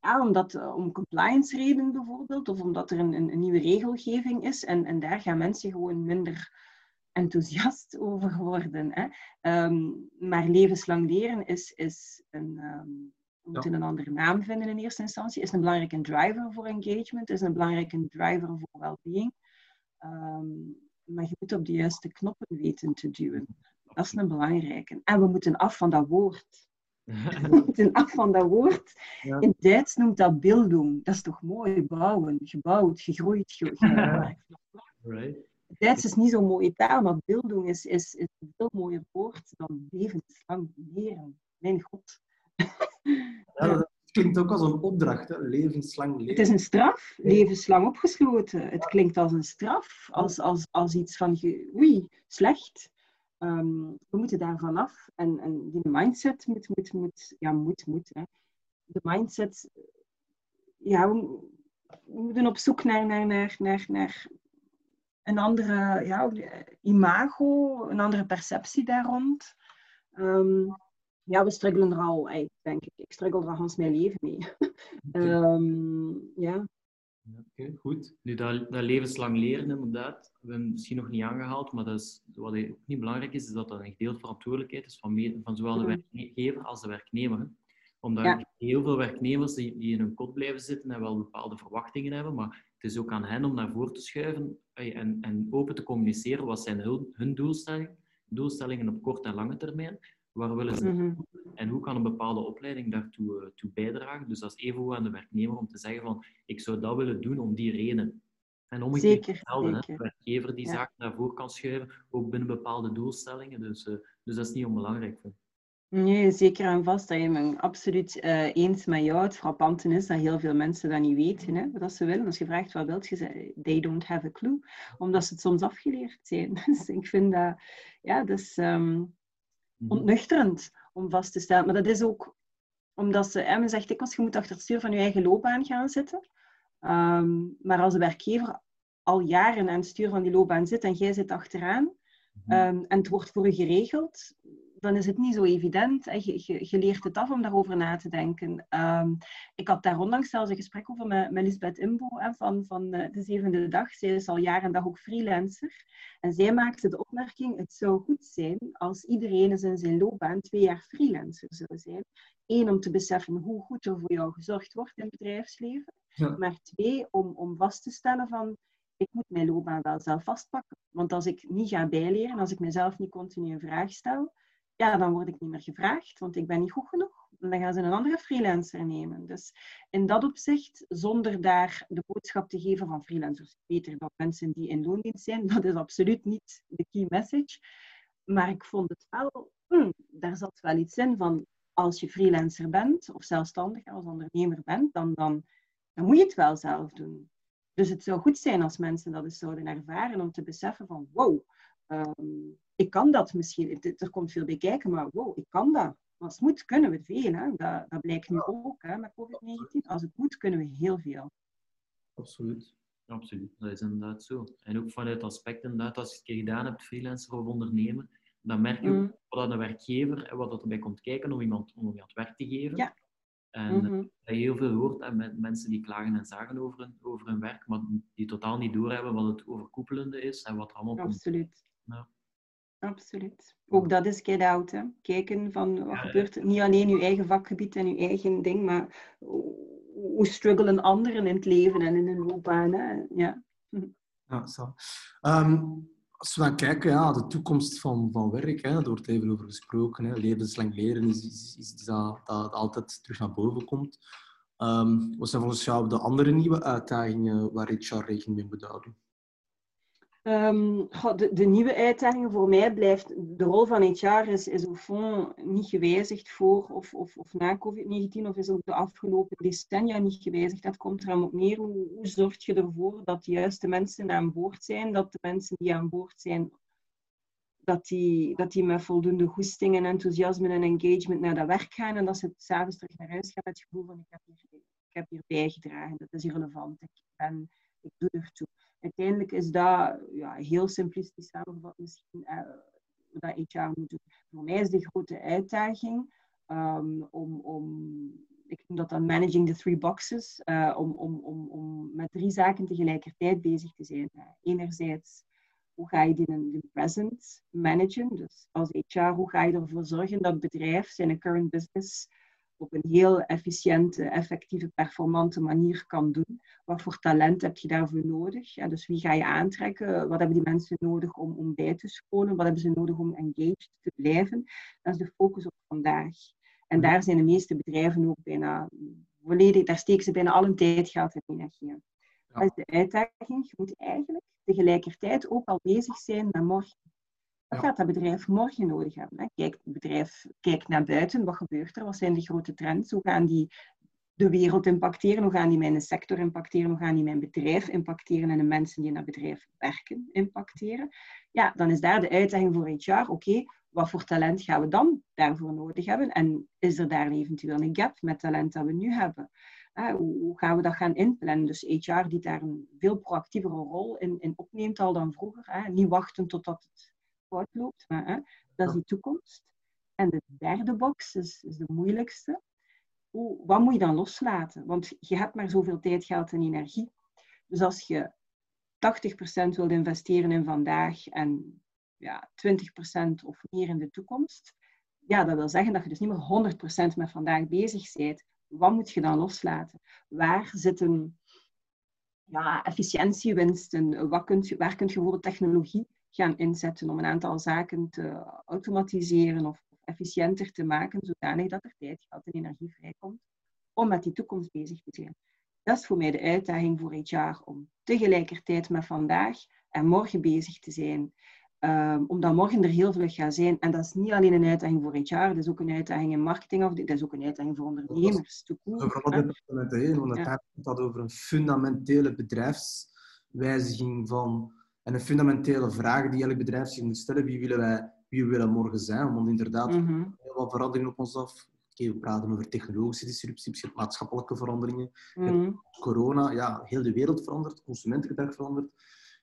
ja, omdat, eh, om compliance redenen bijvoorbeeld, of omdat er een, een, een, nieuwe regelgeving is. En, en daar gaan mensen gewoon minder enthousiast over worden. Hè. Um, maar levenslang leren is, is een, um, we moeten een andere naam vinden in eerste instantie, is een belangrijke driver voor engagement, is een belangrijke driver voor well-being. Um, maar je moet op de juiste knoppen weten te duwen. Dat is een belangrijke. En we moeten af van dat woord moeten af van dat woord. Ja. In Duits noemt dat bildung. Dat is toch mooi, bouwen, gebouwd, gegroeid. Ge right. Duits is niet zo'n mooie taal, maar bildung is, is, is een veel mooier woord dan levenslang leren. Mijn god. Ja, dat klinkt ook als een opdracht, hè? levenslang leren. Het is een straf, levenslang opgesloten. Het klinkt als een straf, als, als, als iets van, oei, slecht. Um, we moeten daar vanaf. En, en die mindset moet, moet, moet, ja, moet, moet. Hè. De mindset, ja, we, we, moeten op zoek naar, naar, naar, naar, naar een andere ja, imago, een andere perceptie daar rond. Um, ja, we struggelen er al, denk ik. Ik struggle er al hans mijn leven mee. um, ja. Oké, okay, goed. Nu, dat, dat, levenslang leren, inderdaad, we hebben misschien nog niet aangehaald, maar dat is, wat ook niet belangrijk is, is dat dat een gedeelde verantwoordelijkheid is van, van zowel de mhm. werkgever als de werknemer. Omdat ja. heel veel werknemers die, die, in hun kot blijven zitten en wel bepaalde verwachtingen hebben, maar het is ook aan hen om naar voren te schuiven en, en open te communiceren wat zijn hun, hun doelstellingen, doelstellingen op korte en lange termijn. Waar willen ze mm -hmm. En hoe kan een bepaalde opleiding daartoe uh, toe bijdragen? Dus dat is even aan de werknemer om te zeggen van ik zou dat willen doen om die reden. En omgekeerd hetzelfde, de werkgever die ja. zaken naar voren kan schuiven, ook binnen bepaalde doelstellingen. Dus, uh, dus dat is niet onbelangrijk. Vind. Nee, zeker en vast. Dat je me absoluut uh, eens met jou. Het frappante is dat heel veel mensen dat niet weten, hè, wat ze willen. Als je vraagt wat wilt je, zeggen they don't have a clue. Omdat ze het soms afgeleerd zijn. Dus ik vind dat, ja, dat is... Um, Mhm. ontnuchterend om vast te stellen. Maar dat is ook omdat ze, men zegt dikwijls, je moet achter het stuur van je eigen loopbaan gaan zitten. Um, maar als de werkgever al jaren aan het stuur van die loopbaan zit en jij zit achteraan, um, en het wordt voor je geregeld, dan is het niet zo evident. Je, je, je, leert het af om daarover na te denken. Ehm, ik had daar onlangs zelfs een gesprek over met, met Lisbeth Imbo hè, van, van eh, de zevende dag. Zij is al jaren en dag ook freelancer. En zij maakte de opmerking, het zou goed zijn als iedereen eens in zijn loopbaan twee jaar freelancer zou zijn. Eén, om te beseffen hoe goed er voor jou gezorgd wordt in het bedrijfsleven. Maar twee, om, om vast te stellen van, ik moet mijn loopbaan wel zelf vastpakken. Want als ik niet ga bijleren, als ik mezelf niet continu een vraag stel, ja, dan word ik niet meer gevraagd, want ik ben niet goed genoeg. Dan gaan ze een andere freelancer nemen. Dus in dat opzicht, zonder daar de boodschap te geven van freelancers, beter dan mensen die in loondienst zijn, dat is absoluut niet de key message. Maar ik vond het wel, hmm, daar zat wel iets in van, als je freelancer bent, of zelfstandig als ondernemer bent, dan, dan, dan moet je het wel zelf doen. Dus het zou goed zijn als mensen dat eens zouden ervaren om te beseffen van wow, ehm, ik kan dat misschien. Er komt veel bij kijken, maar wow, ik kan dat. Als het moet, kunnen we veel. Hè? Dat, dat blijkt nu ook hè, met COVID-19. Als het moet, kunnen we heel veel. Absoluut. Absoluut, dat is inderdaad zo. En ook vanuit het aspect inderdaad, als je het keer gedaan hebt, freelancer of ondernemen, dan merk je ook mm. wat een werkgever en wat erbij komt kijken om iemand, om iemand werk te geven. Ja. En mm -hmm. dat je heel veel hoort en met mensen die klagen en zagen over hun, over hun werk, maar die totaal niet doorhebben wat het overkoepelende is en wat er allemaal Absoluut. Ja. Absoluut. Ook dat is get out. Hè. Kijken van wat gebeurt er. Niet alleen je eigen vakgebied en je eigen ding, maar hoe struggelen anderen in het leven en in hun loopbaan. Hè. Ja. Ja, zo. Um, als we dan kijken, ja, de toekomst van, van werk, hè, daar wordt even over gesproken. Hè. Levenslang leren is, is, is dat, dat altijd terug naar boven komt. Um, wat zijn volgens jou de andere nieuwe uitdagingen waar HR rekening mee moet houden? Um, de, de, nieuwe uitdaging voor mij blijft, de rol van HR is, is op fond niet gewijzigd voor of, of, of na COVID-19 of is ook de afgelopen decennia niet gewijzigd. Dat komt er op neer. Hoe, zorg je ervoor dat de juiste mensen aan boord zijn, dat de mensen die aan boord zijn, dat die, dat die met voldoende goesting en enthousiasme en engagement naar dat werk gaan en dat ze s'avonds terug naar huis gaan met het gevoel van ik heb hier, ik heb hier bijgedragen, dat is irrelevant, ik, ben, ik doe ertoe uiteindelijk is dat ja, heel simplistisch samengevat misschien uh, dat HR moet doen. Voor mij is de grote uitdaging um, om, om, ik noem dat dan managing the three boxes, uh, om, om, om, om met drie zaken tegelijkertijd bezig te zijn. Uh, enerzijds, hoe ga je die in de present managen? Dus als HR, hoe ga je ervoor zorgen dat het bedrijf zijn current business op een heel efficiënte, effectieve, performante manier kan doen. Wat voor talent heb je daarvoor nodig? Ja, dus wie ga je aantrekken? Wat hebben die mensen nodig om, om bij te scholen? Wat hebben ze nodig om engaged te blijven? Dat is de focus op vandaag. En daar zijn de meeste bedrijven ook bijna volledig, daar steken ze bijna al hun tijd, geld en energie in. Dat is de uitdaging. Je moet eigenlijk tegelijkertijd ook al bezig zijn met morgen. Wat gaat dat bedrijf morgen nodig hebben? Kijk, het bedrijf kijkt naar buiten. Wat gebeurt er? Wat zijn de grote trends? Hoe gaan die de wereld impacteren? Hoe gaan die mijn sector impacteren? Hoe gaan die mijn bedrijf impacteren en de mensen die in dat bedrijf werken impacteren? Ja, dan is daar de uitdaging voor HR. Oké, wat voor talent gaan we dan daarvoor nodig hebben? En is er daar eventueel een gap met talent dat we nu hebben? hoe, gaan we dat gaan inplannen? Dus HR die daar een veel proactievere rol in, in opneemt al dan vroeger. Hè? Niet wachten totdat het fout loopt. Maar, hè, dat is die toekomst. En de derde box is, is de moeilijkste. Hoe, wat moet je dan loslaten? Want je hebt maar zoveel tijd, geld en energie. Dus als je 80% wilt investeren in vandaag en ja, 20% of meer in de toekomst, ja, dat wil zeggen dat je dus niet meer 100% met vandaag bezig bent. Wat moet je dan loslaten? Waar zitten ja, efficiëntiewinsten? Wat kunt je, waar kun je bijvoorbeeld technologie gaan inzetten om een aantal zaken te automatiseren of efficiënter te maken, zodanig dat er tijd, geld en energie vrijkomt om met die toekomst bezig te zijn. Dat is voor mij de uitdaging voor HR, om tegelijkertijd met vandaag en morgen bezig te zijn. Um, omdat morgen er heel veel gaat zijn. En dat is niet alleen een uitdaging voor HR, dat is ook een uitdaging in marketing, of dat is ook een uitdaging voor ondernemers. Over het heen, want het gaat over een fundamentele bedrijfswijziging van en een fundamentele vraag die elk bedrijf zich moet stellen. Wie willen wij wie we willen morgen zijn? Want inderdaad, mm -hmm. heel wat veranderingen op ons af. Okay, we praten over technologische disrupties, maatschappelijke veranderingen. Mm Corona, ja, heel de wereld verandert, consumentengedrag verandert.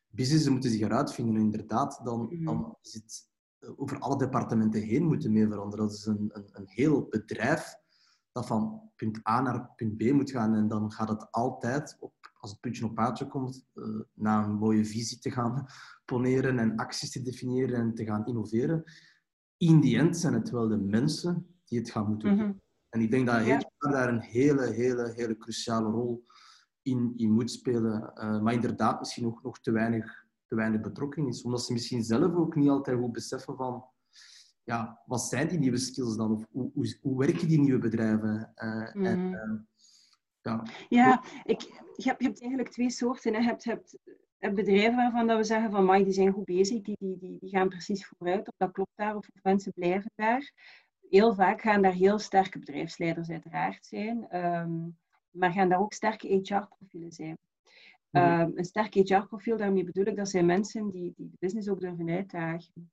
Businessen moeten zich eruit vinden. En inderdaad, dan, mm -hmm. dan is het over alle departementen heen moeten mee veranderen. Dat is een, een, een heel bedrijf dat van punt A naar punt B moet gaan. En dan gaat het altijd, op, als het puntje op paadje komt, uh, naar een mooie visie te gaan poneren en acties te definiëren en te gaan innoveren. In die end zijn het wel de mensen die het gaan moeten doen. Mhm. En ik denk dat HR daar een hele, hele, hele cruciale rol in, in moet spelen. Uh, maar inderdaad, misschien nog, nog te, weinig, te weinig betrokken is. Omdat ze misschien zelf ook niet altijd goed beseffen van... Ja, wat zijn die nieuwe skills dan? Of hoe, hoe, hoe werken die nieuwe bedrijven? Uh, mm. en, uh, ja, ja ik, je, hebt, je hebt eigenlijk twee soorten. Hè. Je hebt, hebt, hebt bedrijven waarvan dat we zeggen van... die zijn goed bezig, die, die, die, die gaan precies vooruit. Of dat klopt daar, of mensen blijven daar heel vaak gaan daar heel sterke bedrijfsleiders uiteraard zijn, um, maar gaan daar ook sterke HR-profielen zijn. Um, een sterk HR-profiel, daarmee bedoel ik, dat zijn mensen die, die de business ook durven uitdagen.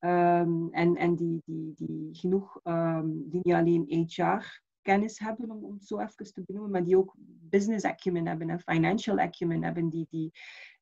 Um, en en die, die, die genoeg, die niet alleen HR-kennis hebben, om, om het zo even te benoemen, maar die ook business acumen hebben en financial acumen hebben, die, die,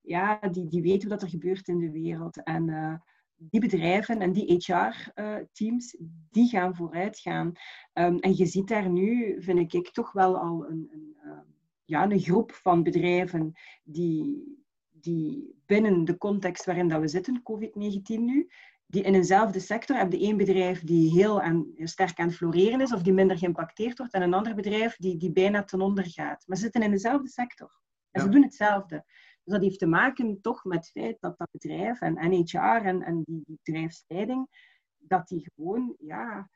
ja, die, die weten wat er gebeurt in de wereld. En uh, die bedrijven en die HR-teams, die gaan vooruit gaan. Ehm, en je ziet daar nu, vind ik, toch wel al een, een, ehm, ja, een groep van bedrijven die, die binnen de context waarin dat we zitten, COVID-19 nu, die in eenzelfde sector hebben één bedrijf die heel aan, sterk aan het floreren is of die minder geïmpacteerd wordt en een ander bedrijf die, die bijna ten onder gaat. Maar ze zitten in dezelfde sector. En ze doen hetzelfde. Dus dat heeft te maken toch met het feit dat dat bedrijf en NHR en, en die, die bedrijfsleiding, dat die gewoon ja,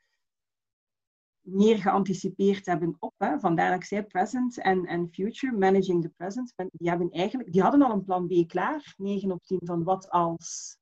meer geanticipeerd hebben op. Hè. Vandaar dat ik zei present en, en future, managing the present. Die, hebben eigenlijk, die hadden al een plan B klaar, 9 op 10, van wat als,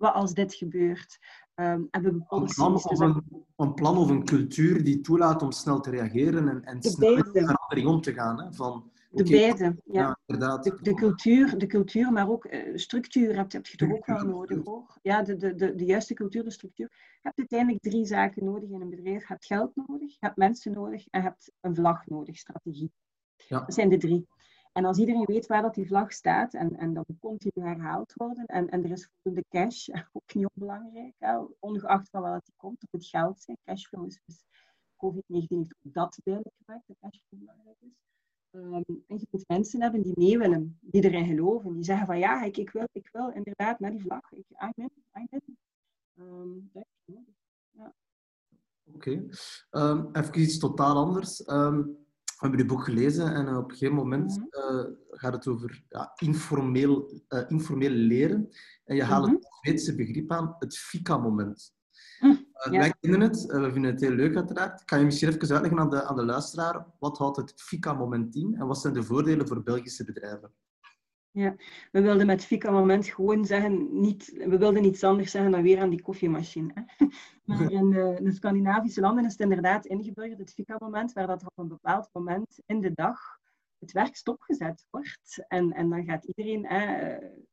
wat als dit gebeurt. Um, hebben we een, plan of een, een, plan of een cultuur die toelaat om snel te reageren en, en snel met verandering om te gaan. Hè, van, de beide, ja. inderdaad. De, de, cultuur, de cultuur, maar ook uh, structuur heb, heb je toch ook wel nodig, hoor. Ja, de, de, de, de juiste cultuur, de structuur. Je hebt uiteindelijk drie zaken nodig in een bedrijf. Je hebt geld nodig, je hebt mensen nodig en je hebt een vlag nodig, strategie. Ja. Dat zijn de drie. En als iedereen weet waar dat die vlag staat en, en dat moet continu herhaald worden en, en er is voldoende cash, ook niet onbelangrijk, hè, ongeacht van waar die komt, het geld zijn. Cashflow is, is COVID-19 heeft ook dat duidelijk gemaakt, dat cashflow belangrijk is. Um, en je moet mensen hebben die mee willen, die erin geloven. Die zeggen van ja, ik, ik, wil, ik wil inderdaad naar die vlag. Ik, I'm in. Um, ja. Oké. Um, even iets totaal anders. We hebben je boek gelezen en op een gegeven moment uh, gaat het over ja, informeel, uh, informeel leren. En je haalt mm -hmm. het Zweedse begrip aan, het FICA-moment. Uh, Wij kennen het, we vinden het heel leuk uiteraard. Kan je misschien even uitleggen aan de, aan de luisteraar, wat houdt het FICA-moment in en wat zijn de voordelen voor Belgische bedrijven? Ja, we wilden met FICA-moment gewoon zeggen, niet, we wilden niets anders zeggen dan weer aan die koffiemachine. Hè? Maar in de, de, Scandinavische landen is het inderdaad ingeburgerd, het FICA-moment, waar dat op een bepaald moment in de dag het werk stopgezet wordt. En, en dan gaat iedereen,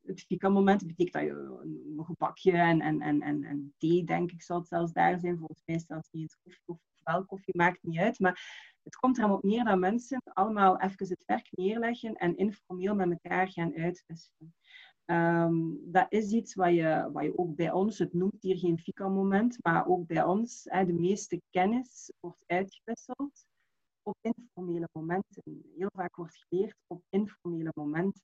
het fika-moment betekent dat je een gebakje en, en, en, en, en thee, denk ik, zal het zelfs daar zijn. Volgens mij zelfs niet eens koffie of wel koffie, maakt niet uit. Maar het komt er op neer dat mensen allemaal even het werk neerleggen en informeel met elkaar gaan uitwisselen. Um, dat is iets wat je, wat je ook bij ons, het noemt hier geen fika-moment, maar ook bij ons, hè, de meeste kennis wordt uitgewisseld op informele momenten. Heel vaak wordt geleerd op informele momenten.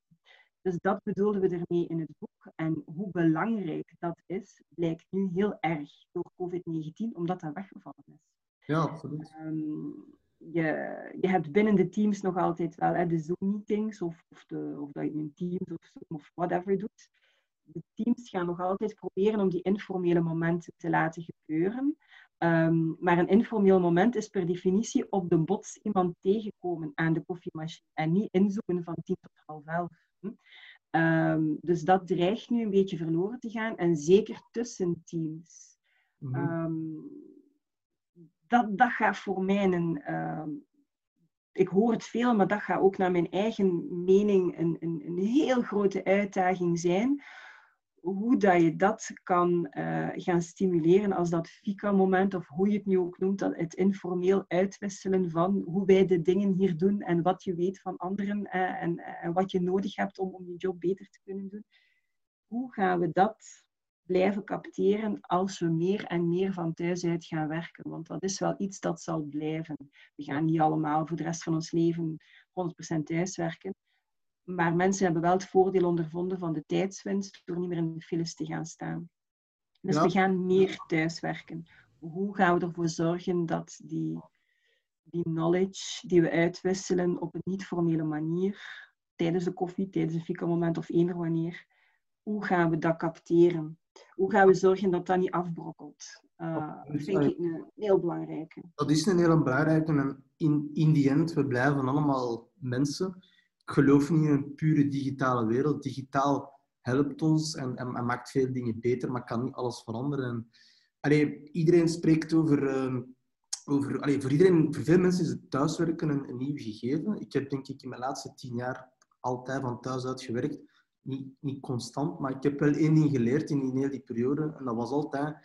Dus dat bedoelden we ermee in het boek. En hoe belangrijk dat is, blijkt nu heel erg door COVID-19, omdat dat weggevallen is. Ja, absoluut. Um, je, je hebt binnen de teams nog altijd wel hè, de Zoom-meetings, of, of, de, of dat je een Teams of Zoom of whatever doet. De teams gaan nog altijd proberen om die informele momenten te laten gebeuren. Um, maar een informeel moment is per definitie op de bots iemand tegenkomen aan de koffiemachine en niet inzoomen van tien tot half elf. Um, dus dat dreigt nu een beetje verloren te gaan en zeker tussen teams. Mm -hmm. um, dat, dat gaat voor mij een. ik hoor het veel, maar dat gaat ook naar mijn eigen mening een, een, een heel grote uitdaging zijn hoe dat je dat kan uh, gaan stimuleren als dat FICA-moment, of hoe je het nu ook noemt, dat het informeel uitwisselen van hoe wij de dingen hier doen en wat je weet van anderen uh, en, en, wat je nodig hebt om, om je job beter te kunnen doen. Hoe gaan we dat blijven capteren als we meer en meer van thuis uit gaan werken. Want dat is wel iets dat zal blijven. We gaan niet allemaal voor de rest van ons leven 100% thuiswerken. Maar mensen hebben wel het voordeel ondervonden van de tijdswinst door niet meer in de files te gaan staan. Dus we gaan meer thuiswerken. Hoe gaan we ervoor zorgen dat die, die knowledge die we uitwisselen op een niet-formele manier, tijdens de koffie, tijdens een fika-moment of eender wanneer, hoe gaan we dat capteren? Hoe gaan we zorgen dat dat niet afbrokkelt? Uh, dat vind ik een heel belangrijke. Dat is een heel belangrijke. En in, in die end, we blijven allemaal mensen. Ik geloof niet in een pure digitale wereld. Digitaal helpt ons en, en, maakt veel dingen beter, maar kan niet alles veranderen. En, iedereen spreekt over... Uh, over allee, voor, iedereen, voor veel mensen is het thuiswerken een, een nieuw gegeven. Ik heb denk ik in mijn laatste tien jaar altijd van thuis uit gewerkt niet, niet constant, maar ik heb wel één ding geleerd in die, hele die periode. En dat was altijd...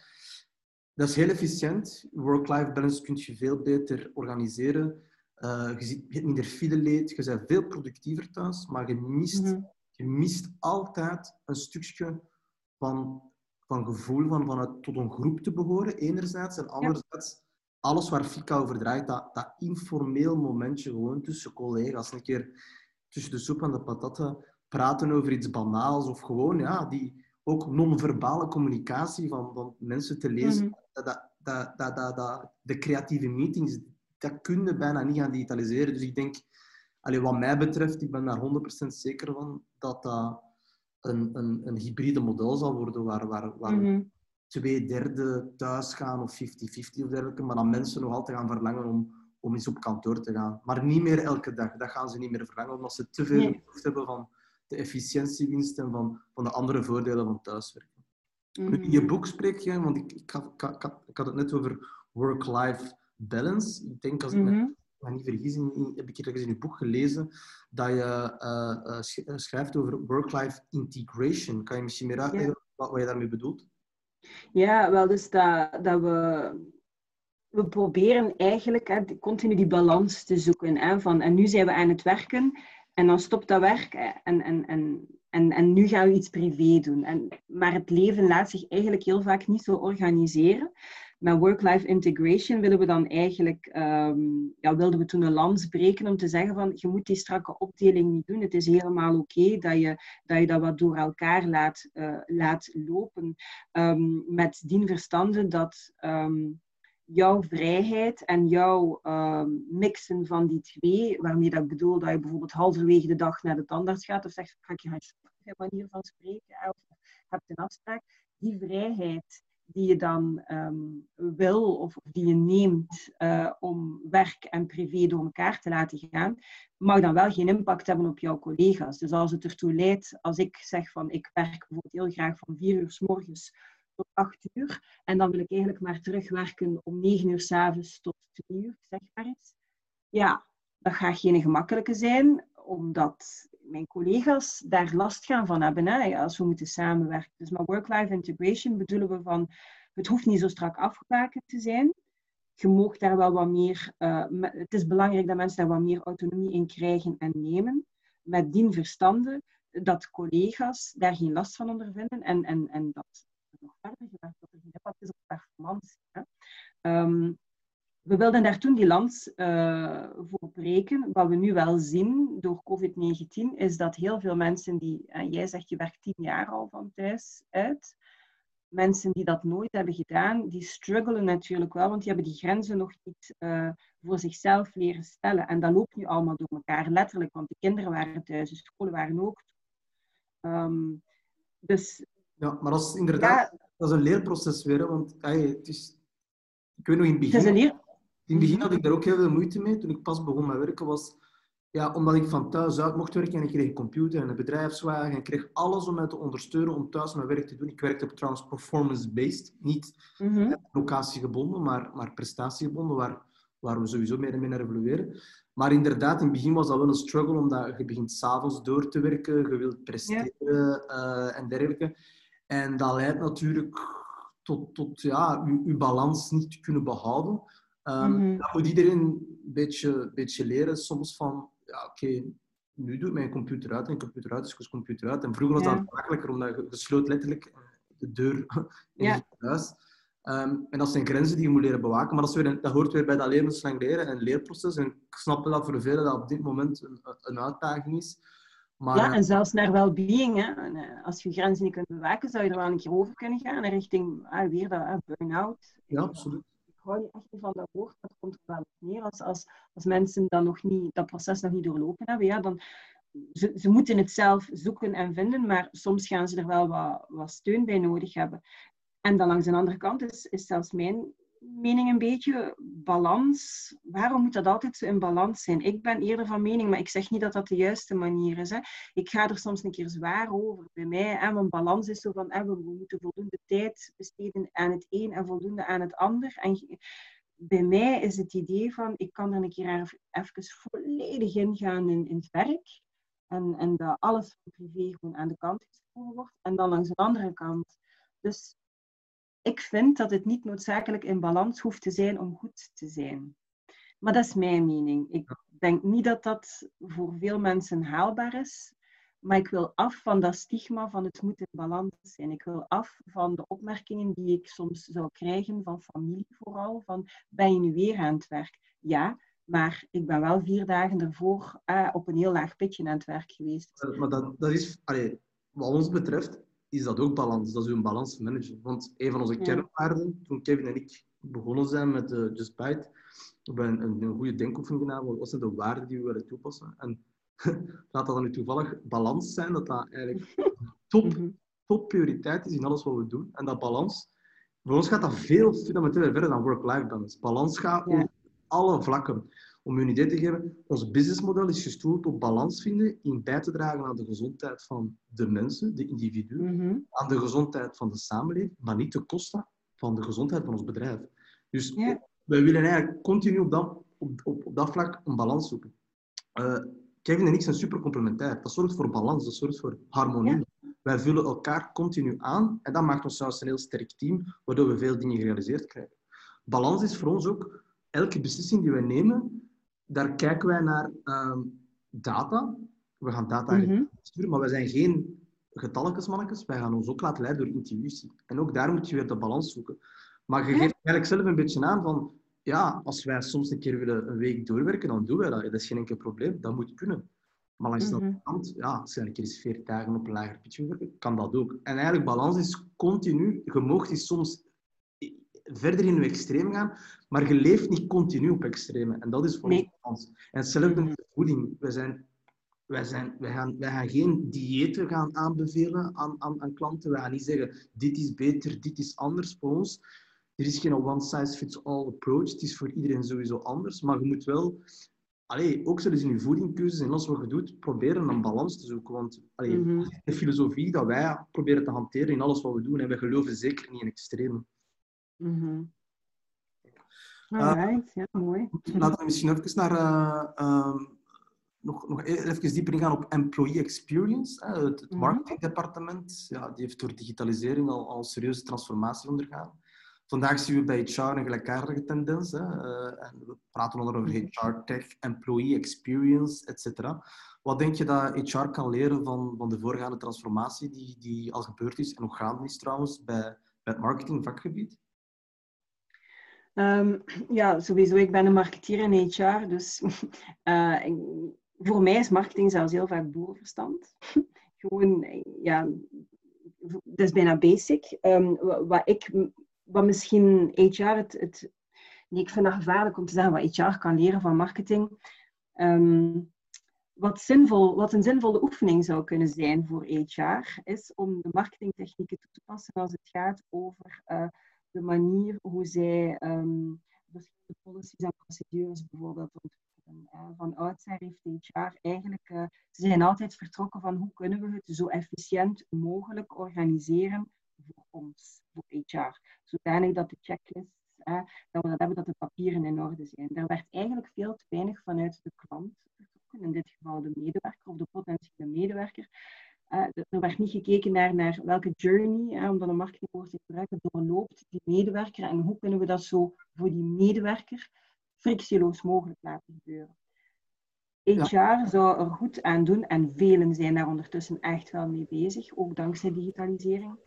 Dat is heel efficiënt. Work-life balance kun je veel beter organiseren. Uh, je, ziet, je hebt minder fileleed. Je bent veel productiever thuis. Maar je mist, mhm. je mist altijd een stukje van, van gevoel van, van het, tot een groep te behoren, enerzijds. En anderzijds, alles waar Fika over draait, dat, dat informeel momentje gewoon tussen collega's. Een keer tussen de soep en de patatten praten over iets banaals of gewoon ja, die ook non-verbale communicatie van, van mensen te lezen. Mm dat, dat, dat, dat, dat, de creatieve meetings, dat kun je bijna niet gaan digitaliseren. Dus ik denk, allee, wat mij betreft, ik ben daar 100% zeker van dat dat een, een, een hybride model zal worden waar, waar, waar mhm. twee derde thuis gaan of 50-50 of dergelijke, maar dat mensen nog altijd gaan verlangen om, om eens op kantoor te gaan. Maar niet meer elke dag. Dat gaan ze niet meer verlangen, omdat ze te veel nee. hebben van de efficiëntiewinst en van, van de andere voordelen van thuiswerken. Mm In je boek spreek je, want ik, ik, had, ik, had, ik had het net over work-life balance. Ik denk, als ik me mhm. niet vergis, heb ik hier in je boek gelezen dat je uh, uh, schrijft over work-life integration. Kan je misschien meer uitleggen wat, wat je daarmee bedoelt? Ja, wel, dus dat, dat we we proberen eigenlijk hè, continu die balans te zoeken. Hè, van, en nu zijn we aan het werken en dan stopt dat werk en, en, en, en, en nu gaan we iets privé doen. En, maar het leven laat zich eigenlijk heel vaak niet zo organiseren. Met work-life integration willen we dan eigenlijk, um, ja, wilden we toen een lans breken om te zeggen van je moet die strakke opdeling niet doen. Het is helemaal oké dat, je, dat je dat wat door elkaar laat, uh, laat lopen. Um, met dien verstande dat um, jouw vrijheid en jouw ehm, mixen van die twee, waarmee dat ik bedoel dat je bijvoorbeeld halverwege de dag naar de tandarts gaat of zegt, ga ik je gaan manier van spreken, of hebt een afspraak, die vrijheid die je dan ehm, wil of, die je neemt uh, om werk en privé door elkaar te laten gaan, mag dan wel geen impact hebben op jouw collega's. Dus als het ertoe leidt, als ik zeg van ik werk bijvoorbeeld heel graag van vier uur s morgens tot 8 uur. En dan wil ik eigenlijk maar terugwerken om 9 uur s'avonds tot 2 uur, zeg maar eens. Ja, dat gaat geen gemakkelijke zijn, omdat mijn collega's daar last gaan van hebben als we moeten samenwerken. Dus met work-life integration bedoelen we van, het hoeft niet zo strak afgebakend te zijn. Je mag daar wel wat meer, uh, het is belangrijk dat mensen daar wat meer autonomie in krijgen en nemen. Met dien verstande dat collega's daar geen last van ondervinden en, en, en dat nog verder gewerkt, dat er geen impact is op performantie. Hè. Um, we wilden daar toen die land uh, voor breken. Wat we nu wel zien door COVID-19 is dat heel veel mensen die, uh, jij zegt je werkt tien jaar al van thuis uit, mensen die dat nooit hebben gedaan, die struggelen natuurlijk wel, want die hebben die grenzen nog niet uh, voor zichzelf leren stellen. En dat loopt nu allemaal door elkaar, letterlijk, want de kinderen waren thuis, de scholen waren ook. Um, dus ja, maar dat is inderdaad dat is een leerproces weer. Want het is, ik weet nog in het begin... Het leer... In het begin had ik daar ook heel veel moeite mee. Toen ik pas begon met werken was... Ja, omdat ik van thuis uit mocht werken en ik kreeg een computer en een bedrijfswagen en ik kreeg alles om mij te ondersteunen om thuis mijn werk te doen. Ik werkte trouwens performance-based, niet mm locatiegebonden, maar, maar prestatiegebonden, waar, waar we sowieso meer en meer naar evolueren. Maar inderdaad, in het begin was dat wel een struggle, omdat je begint s'avonds door te werken, je wilt presteren uh, en dergelijke. En dat leidt natuurlijk tot, tot ja, uw, balans niet te kunnen behouden. Um, Dat moet iedereen een beetje, beetje leren soms van, ja oké, nu doet mijn computer uit en computer uit is dus computer uit. En vroeger was dat makkelijker, omdat je, sloot letterlijk, de deur in het huis. Ehm, en dat zijn grenzen die je moet leren bewaken. Maar dat, is weer, dat hoort weer bij dat levenslang leren en leerproces. En ik snap wel dat voor velen dat op dit moment een, een uitdaging is. Maar, ja, en zelfs naar well-being. Eh, als je grenzen niet kunt bewaken, zou je er wel een keer over kunnen gaan. Richting ah, weer dat uh, burn-out. Ja, absoluut. Ik hou niet echt van dat woord, dat komt er wel op neer. Als, als, als mensen dan nog niet, dat proces nog niet doorlopen hebben, ja, dan, ze, ze moeten het zelf zoeken en vinden, maar soms gaan ze er wel wat, wat steun bij nodig hebben. En dan langs de andere kant is, is zelfs mijn mening een beetje balans. Waarom moet dat altijd zo in balans zijn? Ik ben eerder van mening, maar ik zeg niet dat dat de juiste manier is. Hè. Ik ga er soms een keer zwaar over bij mij. Hè, want balans is zo van, hè, we moeten voldoende tijd besteden aan het een en voldoende aan het ander. En bij mij is het idee van, ik kan er een keer even volledig in gaan in, in het werk. En, en dat alles van privé gewoon aan de kant geschoven wordt. En dan langs de andere kant. Dus ik vind dat het niet noodzakelijk in balans hoeft te zijn om goed te zijn. Maar dat is mijn mening. Ik denk niet dat dat voor veel mensen haalbaar is. Maar ik wil af van dat stigma van het moet in balans zijn. Ik wil af van de opmerkingen die ik soms zou krijgen van familie vooral. Van, ben je nu weer aan het werk? Ja, maar ik ben wel vier dagen ervoor eh, op een heel laag pitje aan het werk geweest. Maar dat, dat is, allee, wat ons betreft, is dat ook balans. Dat is een balans managen. Want een van onze kernwaarden, toen Kevin en ik begonnen zijn met uh, Just Bite, hebben we een, een, goede denkoefening gedaan. Wat zijn de waarden die we willen toepassen? En laat dat dan nu toevallig balans zijn, dat dat eigenlijk top, mhm. top prioriteit is in alles wat we doen. En dat balans, voor ons gaat dat veel fundamenteler verder dan work-life balance. Balans gaat ja. op alle vlakken. Om je een idee te geven, ons businessmodel is gestoeld op balans vinden in bij te dragen aan de gezondheid van de mensen, de individuen, mhm. aan de gezondheid van de samenleving, maar niet ten koste van de gezondheid van ons bedrijf. Dus wij willen eigenlijk continu op dat, op, op, op dat vlak een balans zoeken. Uh, Kevin en ik zijn super complementair. Dat zorgt voor balans, dat zorgt voor harmonie. Wij vullen elkaar continu aan en dat maakt ons zelfs een heel sterk team, waardoor we veel dingen gerealiseerd krijgen. Balans is voor ons ook elke beslissing die wij nemen, daar kijken wij naar ehm, data. We gaan data mm sturen, maar wij zijn geen getalletjesmannetjes. Wij gaan ons ook laten leiden door intuïtie. En ook daar moet je weer de balans zoeken. Maar je geeft eigenlijk zelf een beetje aan van, ja, als wij soms een keer willen een week doorwerken, dan doen wij dat. Dat is geen enkel probleem. Dat moet kunnen. Maar langs de andere mhm. kant, ja, als je een keer eens 40 dagen op een lager pitje werken, kan dat ook. En eigenlijk, balans is continu. Je is soms verder in je extreem gaan, maar je leeft niet continu op extreme. En dat is voor nee. ons. En hetzelfde met de voeding. Wij, zijn, wij, zijn, wij, gaan, wij gaan geen diëten gaan aanbevelen aan, aan, aan klanten. We gaan niet zeggen, dit is beter, dit is anders voor ons. Er is geen one-size-fits-all approach. Het is voor iedereen sowieso anders. Maar je moet wel allee, ook zelfs in je voedingkeuzes en alles wat je doet, proberen een balans te zoeken. Want allee, mm -hmm. de filosofie dat wij proberen te hanteren in alles wat we doen, en we geloven zeker niet in extreme. Mm Alright, ja, mooi. Laten we misschien even naar, uh, um, nog, nog e-, even dieper ingaan op employee experience. Hè. Het, het mhm. marketingdepartement ja, die heeft door digitalisering al, al een serieuze transformatie ondergaan. Vandaag zien we bij HR een gelijkaardige tendens. Hè. Uh, en we praten onder over HR tech, employee experience, etc. Wat denk je dat HR kan leren van, van de voorgaande transformatie die, die al gebeurd is en nog gaande is trouwens bij, bij het marketingvakgebied? Um, ja, sowieso. Ik ben een marketeer in HR, dus uh, voor mij is marketing zelfs heel vaak boerenverstand. Gewoon, ja, dat is bijna basic. Um, wat, ik, wat misschien HR het, het nee, ik vind dat gevaarlijk om te zeggen wat HR kan leren van marketing. Um, wat, zinvol, wat een zinvolle oefening zou kunnen zijn voor HR, is om de marketingtechnieken toe te passen als het gaat over uh, de manier hoe zij um, verschillende policies en procedures bijvoorbeeld ontwikkelen. Uh, van oudsher heeft HR eigenlijk, uh, ze zijn altijd vertrokken van hoe kunnen we het zo efficiënt mogelijk organiseren voor ons, voor HR. Zodanig dat de checklists, dat we dat hebben, dat de papieren in orde zijn. Er werd eigenlijk veel te weinig vanuit de klant vertrokken, in dit geval de medewerker of de potentiële medewerker. Uh, er werd niet gekeken naar, naar welke journey, uh, om dan een marketingwoord te gebruiken, doorloopt. Die medewerker en hoe kunnen we dat zo voor die medewerker frictieloos mogelijk laten gebeuren. HR zou er goed aan doen en velen zijn daar ondertussen echt wel mee bezig, ook dankzij digitalisering,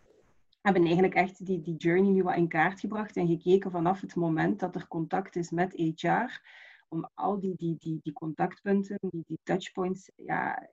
hebben eigenlijk echt die, die journey nu wat in kaart gebracht en gekeken vanaf het moment dat er contact is met HR, om al die, die, die, die contactpunten, die, die touchpoints, ja,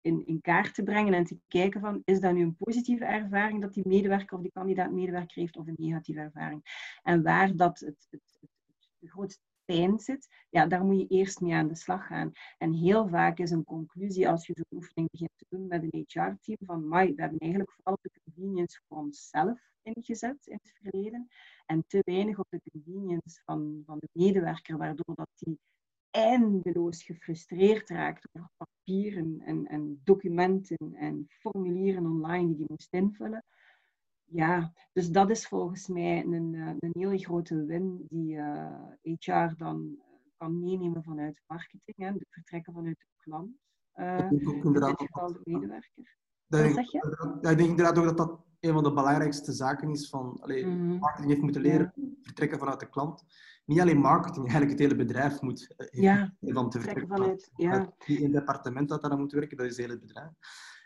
in, in kaart te brengen en te kijken van, is dat nu een positieve ervaring dat die medewerker of die kandidaat-medewerker heeft of een negatieve ervaring? En waar dat het, het, het, grootste pijn zit, ja, daar moet je eerst mee aan de slag gaan. En heel vaak is een conclusie als je zo'n oefening begint te doen met een HR-team van, mai, we hebben eigenlijk vooral de convenience voor onszelf ingezet in het verleden en te weinig op de convenience van, van de medewerker, waardoor dat die eindeloos gefrustreerd raakt over papieren en, en documenten en formulieren online die die moest invullen. Ja, dus dat is volgens mij een, eh, een hele grote win die uh, eh, HR dan eh, kan meenemen vanuit marketing, hè, vertrekken vanuit de klant. Uh, in dit geval de medewerker. Zeg je? Ja, ik denk inderdaad ook dat dat een van de belangrijkste zaken is van allee, mm. marketing heeft moeten leren vertrekken vanuit de klant. Niet alleen marketing, eigenlijk het hele bedrijf moet uh, ja, van te vertrekken vanuit. Ja. Niet een departement dat daar moet werken, dat is het hele bedrijf.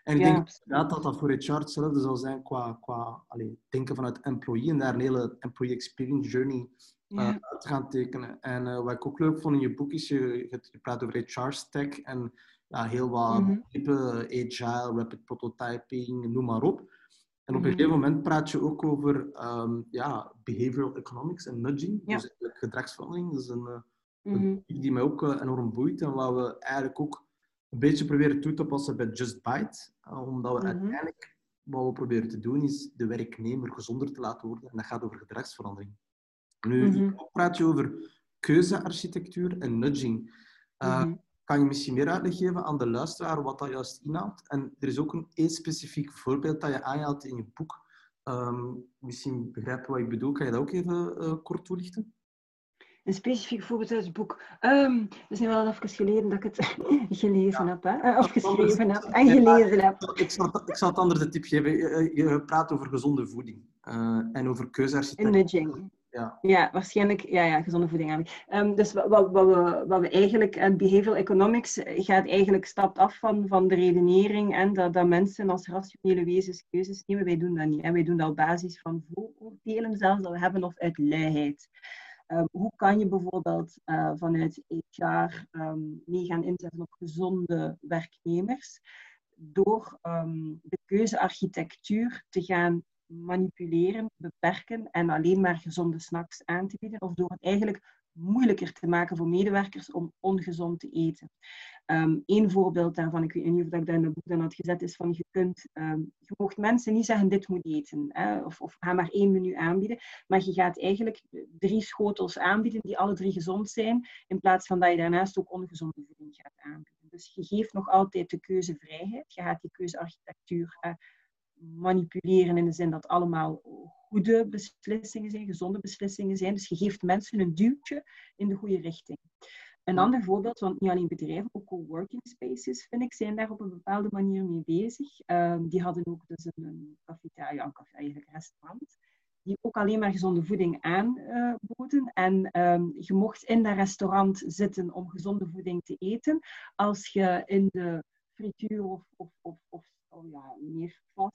En ik ja, denk inderdaad dat dat voor HR hetzelfde zal zijn qua, qua allee, denken vanuit employee en daar een hele employee experience journey uh, uit gaan tekenen. En uh, wat ik ook leuk vond in je boek is, je, je praat over HR stack en ja, heel wat mm -hmm. type agile, rapid prototyping, noem maar op. En op een mhm. gegeven moment praat je ook over um, ja, behavioral economics en nudging, ja. dus gedragsverandering. Dat is een, uh, mm die mij ook uh, enorm boeit en wat we eigenlijk ook een beetje proberen toe te passen bij Just Bite. Uh, omdat we mm -hmm. uiteindelijk wat we proberen te doen is de werknemer gezonder te laten worden. En dat gaat over gedragsverandering. Nu, mm praat je over keuzearchitectuur en nudging. Kan je misschien meer uitleg geven aan de luisteraar wat dat juist inhoudt? En er is ook een één specifiek voorbeeld dat je aanhaalt in je boek. Um, misschien begrijpen wat ik bedoel. Kan je dat ook even uh, kort toelichten? Een specifiek voorbeeld uit het boek. Um, het is nu wel even geleden dat ik het gelezen ja. heb. Hè? Eh, of geschreven heb en gelezen heb. Ik zal, ik zal het anders de tip geven. Je, je praat over gezonde voeding uh, en over keuzearchitectuur. Nudging. Ja. ja, waarschijnlijk ja, ja, gezonde voeding eigenlijk. Um, dus wat, wat, we, wat we eigenlijk, en behavioral economics gaat eigenlijk stapt af van, van de redenering en dat, dat mensen als rationele wezens keuzes nemen. Wij doen dat niet. Wij doen dat op basis van vooroordelen zelfs dat we hebben of uit luiheid. Um, hoe kan je bijvoorbeeld uh, vanuit HR um, ehm, mee gaan inzetten op gezonde werknemers? Door de keuzearchitectuur te gaan manipuleren, beperken en alleen maar gezonde snacks aan te bieden, of door het eigenlijk moeilijker te maken voor medewerkers om ongezond te eten. Eén voorbeeld daarvan, ik weet niet of ik dat in het boek dan had gezet, is van je kunt, um, je mocht mensen niet zeggen dit moet eten, hè, of, of ga maar één menu aanbieden, maar je gaat eigenlijk drie schotels aanbieden die alle drie gezond zijn, in plaats van dat je daarnaast ook ongezonde voeding gaat aanbieden. Dus je geeft nog altijd de keuzevrijheid, je gaat die keuzearchitectuur uh, manipuleren in de zin dat allemaal goede beslissingen zijn, gezonde beslissingen zijn. Dus je geeft mensen een duwtje in de goede richting. Een ander voorbeeld, want niet alleen bedrijven, ook co-working spaces, vind ik, zijn daar op een bepaalde manier mee bezig. Um, die hadden ook dus een, een cafetaria, een café, eigenlijk restaurant, die ook alleen maar gezonde voeding aanboden. en um, je mocht in dat restaurant zitten om gezonde voeding te eten. Als je in de frituur of, of, of, of oh ja, meer uh,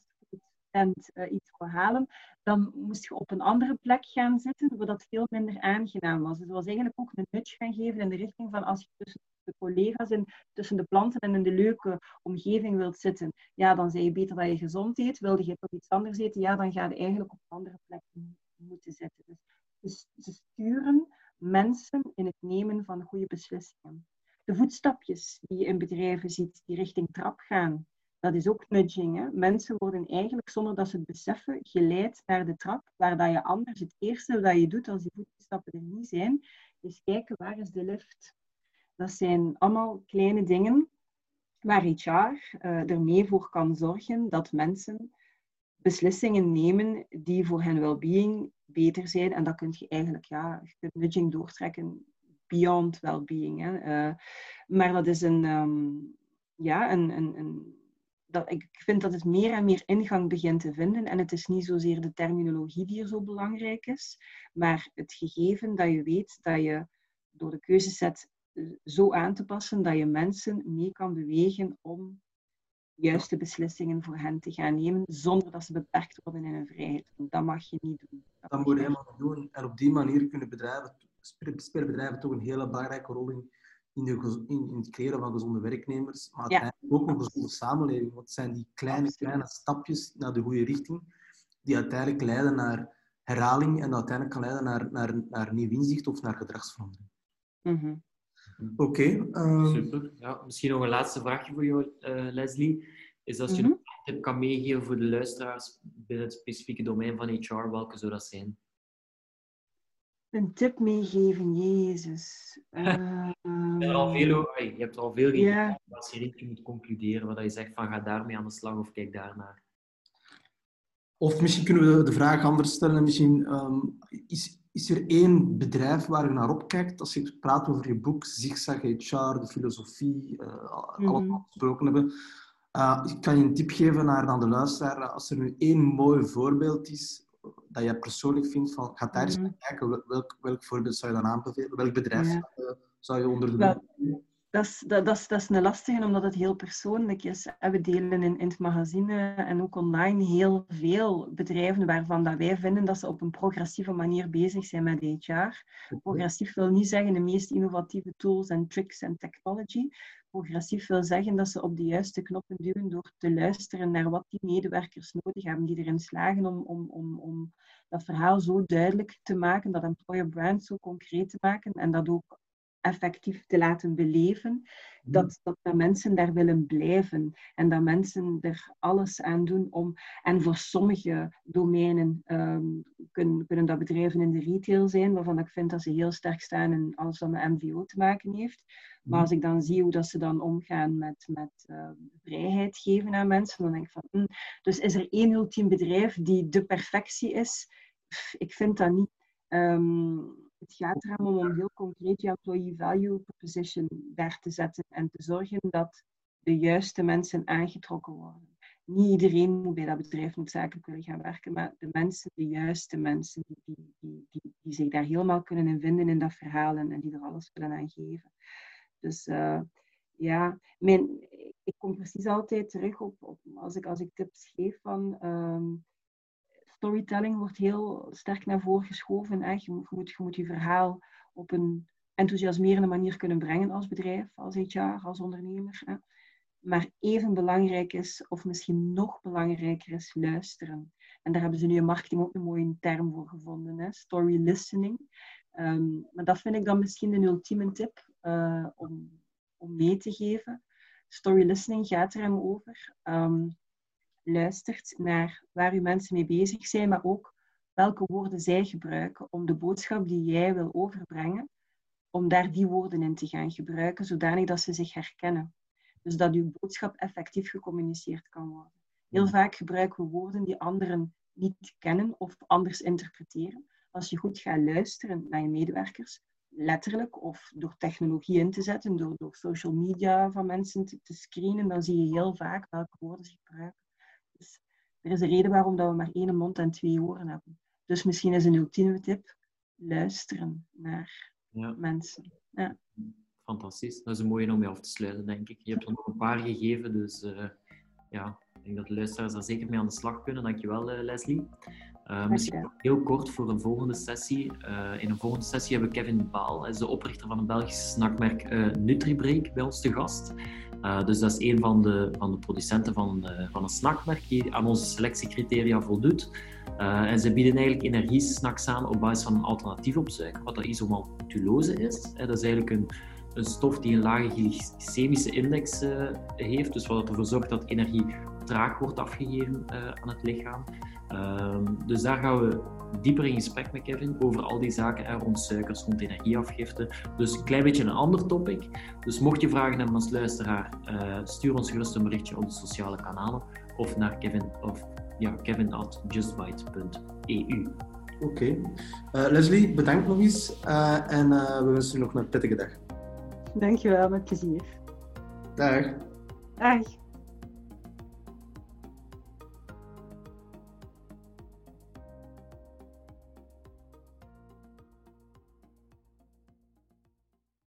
iets wil halen, dan moest je op een andere plek gaan zitten, waar dat veel minder aangenaam was. Dus dat was eigenlijk ook een nudge gaan geven in de richting van als je tussen de collega's en tussen de planten en in de leuke omgeving wilt zitten, ja, dan zei je beter dat je gezond eet. Wilde je toch iets anders eten, ja, dan ga je eigenlijk op een andere plek moeten zitten. Dus, dus ze sturen mensen in het nemen van goede beslissingen. De voetstapjes die je in bedrijven ziet, die richting trap gaan, dat is ook nudging. Hè? Mensen worden eigenlijk, zonder dat ze het beseffen, geleid naar de trap, waar dat je anders het eerste dat je doet als die voetstappen er niet zijn, is kijken waar is de lift. Dat zijn allemaal kleine dingen waar HR uh, ermee voor kan zorgen dat mensen beslissingen nemen die voor hun well-being beter zijn. En dat kun je eigenlijk, ja, je kunt nudging doortrekken beyond well-being. Uh, maar dat is een, um, ja, een, een, een dat, ik vind dat het meer en meer ingang begint te vinden. En het is niet zozeer de terminologie die er zo belangrijk is, maar het gegeven dat je weet dat je door de keuzeset eh, zo aan te passen dat je mensen mee kan bewegen om juiste beslissingen voor hen te gaan nemen, zonder dat ze beperkt worden in hun vrijheid. Dat mag je niet doen. Dat, moet je helemaal niet doen. En op die manier kunnen bedrijven, spelen bedrijven toch een hele belangrijke rol in, in, de, in, het creëren van gezonde werknemers, maar uiteindelijk ook een gezonde samenleving. Want het zijn die kleine, kleine stapjes naar de goede richting die uiteindelijk leiden naar herhaling en uiteindelijk kan leiden naar, naar, naar nieuw inzicht of naar gedragsverandering. Mhm. Oké. Okay, ehm, Super. Ja, misschien nog een laatste vraagje voor jou, uh, Leslie. Is als je mm -hmm. een tip kan meegeven voor de luisteraars binnen het specifieke domein van HR, welke zou dat zijn? Een tip meegeven, Jezus. Uh, je, hebt al veel, je hebt er al veel yeah. als je niet moet concluderen, wat je zegt van ga daarmee aan de slag of kijk daarnaar. Of misschien kunnen we de vraag anders stellen. Misschien um, is, is er één bedrijf waar je naar opkijkt als je praat over je boek Zigzag HR, de filosofie, uh, mm alles wat we besproken hebben. Uh, kan je een tip geven naar, naar de luisteraar? Als er nu één mooi voorbeeld is dat jij persoonlijk vindt van ga daar eens mm -hmm. kijken, welk, welk voorbeeld zou je dan aanbevelen? Welk bedrijf ja. zou je onder de well, dat is, dat, dat, is, dat is een lastige, omdat het heel persoonlijk is. We delen in, in het magazine en ook online heel veel bedrijven waarvan dat wij vinden dat ze op een progressieve manier bezig zijn met HR. Progressief wil niet zeggen de meest innovatieve tools en tricks en technology. Progressief wil zeggen dat ze op de juiste knoppen duwen door te luisteren naar wat die medewerkers nodig hebben, die erin slagen om, om, om, om dat verhaal zo duidelijk te maken, dat employer brand zo concreet te maken en dat ook effectief te laten beleven, dat, dat de mensen daar willen blijven en dat mensen er alles aan doen om. En voor sommige domeinen um, kunnen, kunnen dat bedrijven in de retail zijn, waarvan ik vind dat ze heel sterk staan in alles wat met MVO te maken heeft. Maar als ik dan zie hoe dat ze dan omgaan met, met uh, vrijheid geven aan mensen, dan denk ik van, hm, dus is er één ultiem bedrijf die de perfectie is? Pff, ik vind dat niet. Um, het gaat erom om heel concreet je employee value proposition daar te zetten en te zorgen dat de juiste mensen aangetrokken worden. Niet iedereen moet bij dat bedrijf noodzakelijk willen gaan werken, maar de mensen, de juiste mensen, die, die, die, die, zich daar helemaal kunnen in vinden in dat verhaal en, die er alles willen aan geven. Dus uh, ja, ik kom precies altijd terug op, op als, ik, als ik tips geef van um, storytelling wordt heel sterk naar voren geschoven. Hè. Je, moet, je moet verhaal op een enthousiasmerende manier kunnen brengen als bedrijf, als HR, als ondernemer. Hè. Maar even belangrijk is, of misschien nog belangrijker is, luisteren. En daar hebben ze nu in marketing ook een mooie term voor gevonden, hè? story listening. Um, maar dat vind ik dan misschien een ultieme tip uh, om, om mee te geven. Story listening gaat er hem over. Um, luistert naar waar uw mensen mee bezig zijn, maar ook welke woorden zij gebruiken om de boodschap die jij wil overbrengen, om daar die woorden in te gaan gebruiken, zodanig dat ze zich herkennen. Dus dat uw boodschap effectief gecommuniceerd kan worden. Heel vaak gebruiken we woorden die anderen niet kennen of anders interpreteren. Als je goed gaat luisteren naar je medewerkers, letterlijk of door technologie in te zetten, door, door social media van mensen te, te screenen, dan zie je heel vaak welke woorden ze gebruiken. Er is een reden waarom dat we maar één mond en twee oren hebben. Dus misschien is een ultieme tip luisteren naar ja. mensen. Ja. Fantastisch. Dat is een mooie om mee af te sluiten, denk ik. Je hebt er nog een paar gegeven, dus uh, ja, ik denk dat de luisteraars daar zeker mee aan de slag kunnen. Dankjewel, uh, Leslie. Uh, misschien heel kort voor een volgende sessie. Uh, in een volgende sessie hebben we Kevin Baal, hij is de oprichter van het Belgische snackmerk uh, Nutribreak, bij ons te gast. Dus dat is een van de, van de producenten van, van een snackmerk die aan onze selectiecriteria voldoet. En ze bieden eigenlijk energiesnacks aan op basis van een alternatief op suiker, wat dat isomaltulose is. dat is eigenlijk een, een stof die een lage glycemische index heeft, dus wat ervoor zorgt dat energie traag wordt afgegeven aan het lichaam. Ehm, dus daar gaan we dieper in gesprek met Kevin over al die zaken en rond suikers, rond energieafgifte. Dus een klein beetje een ander topic. Dus mocht je vragen hebben als luisteraar, uh, stuur ons gerust een berichtje op de sociale kanalen of naar Kevin of ja, kevin at justbite.eu. Oké. Okay. Uh, eh, Leslie, bedankt nog eens uh, en we wensen je nog een prettige dag. Dankjewel, met plezier. Dag. Dag.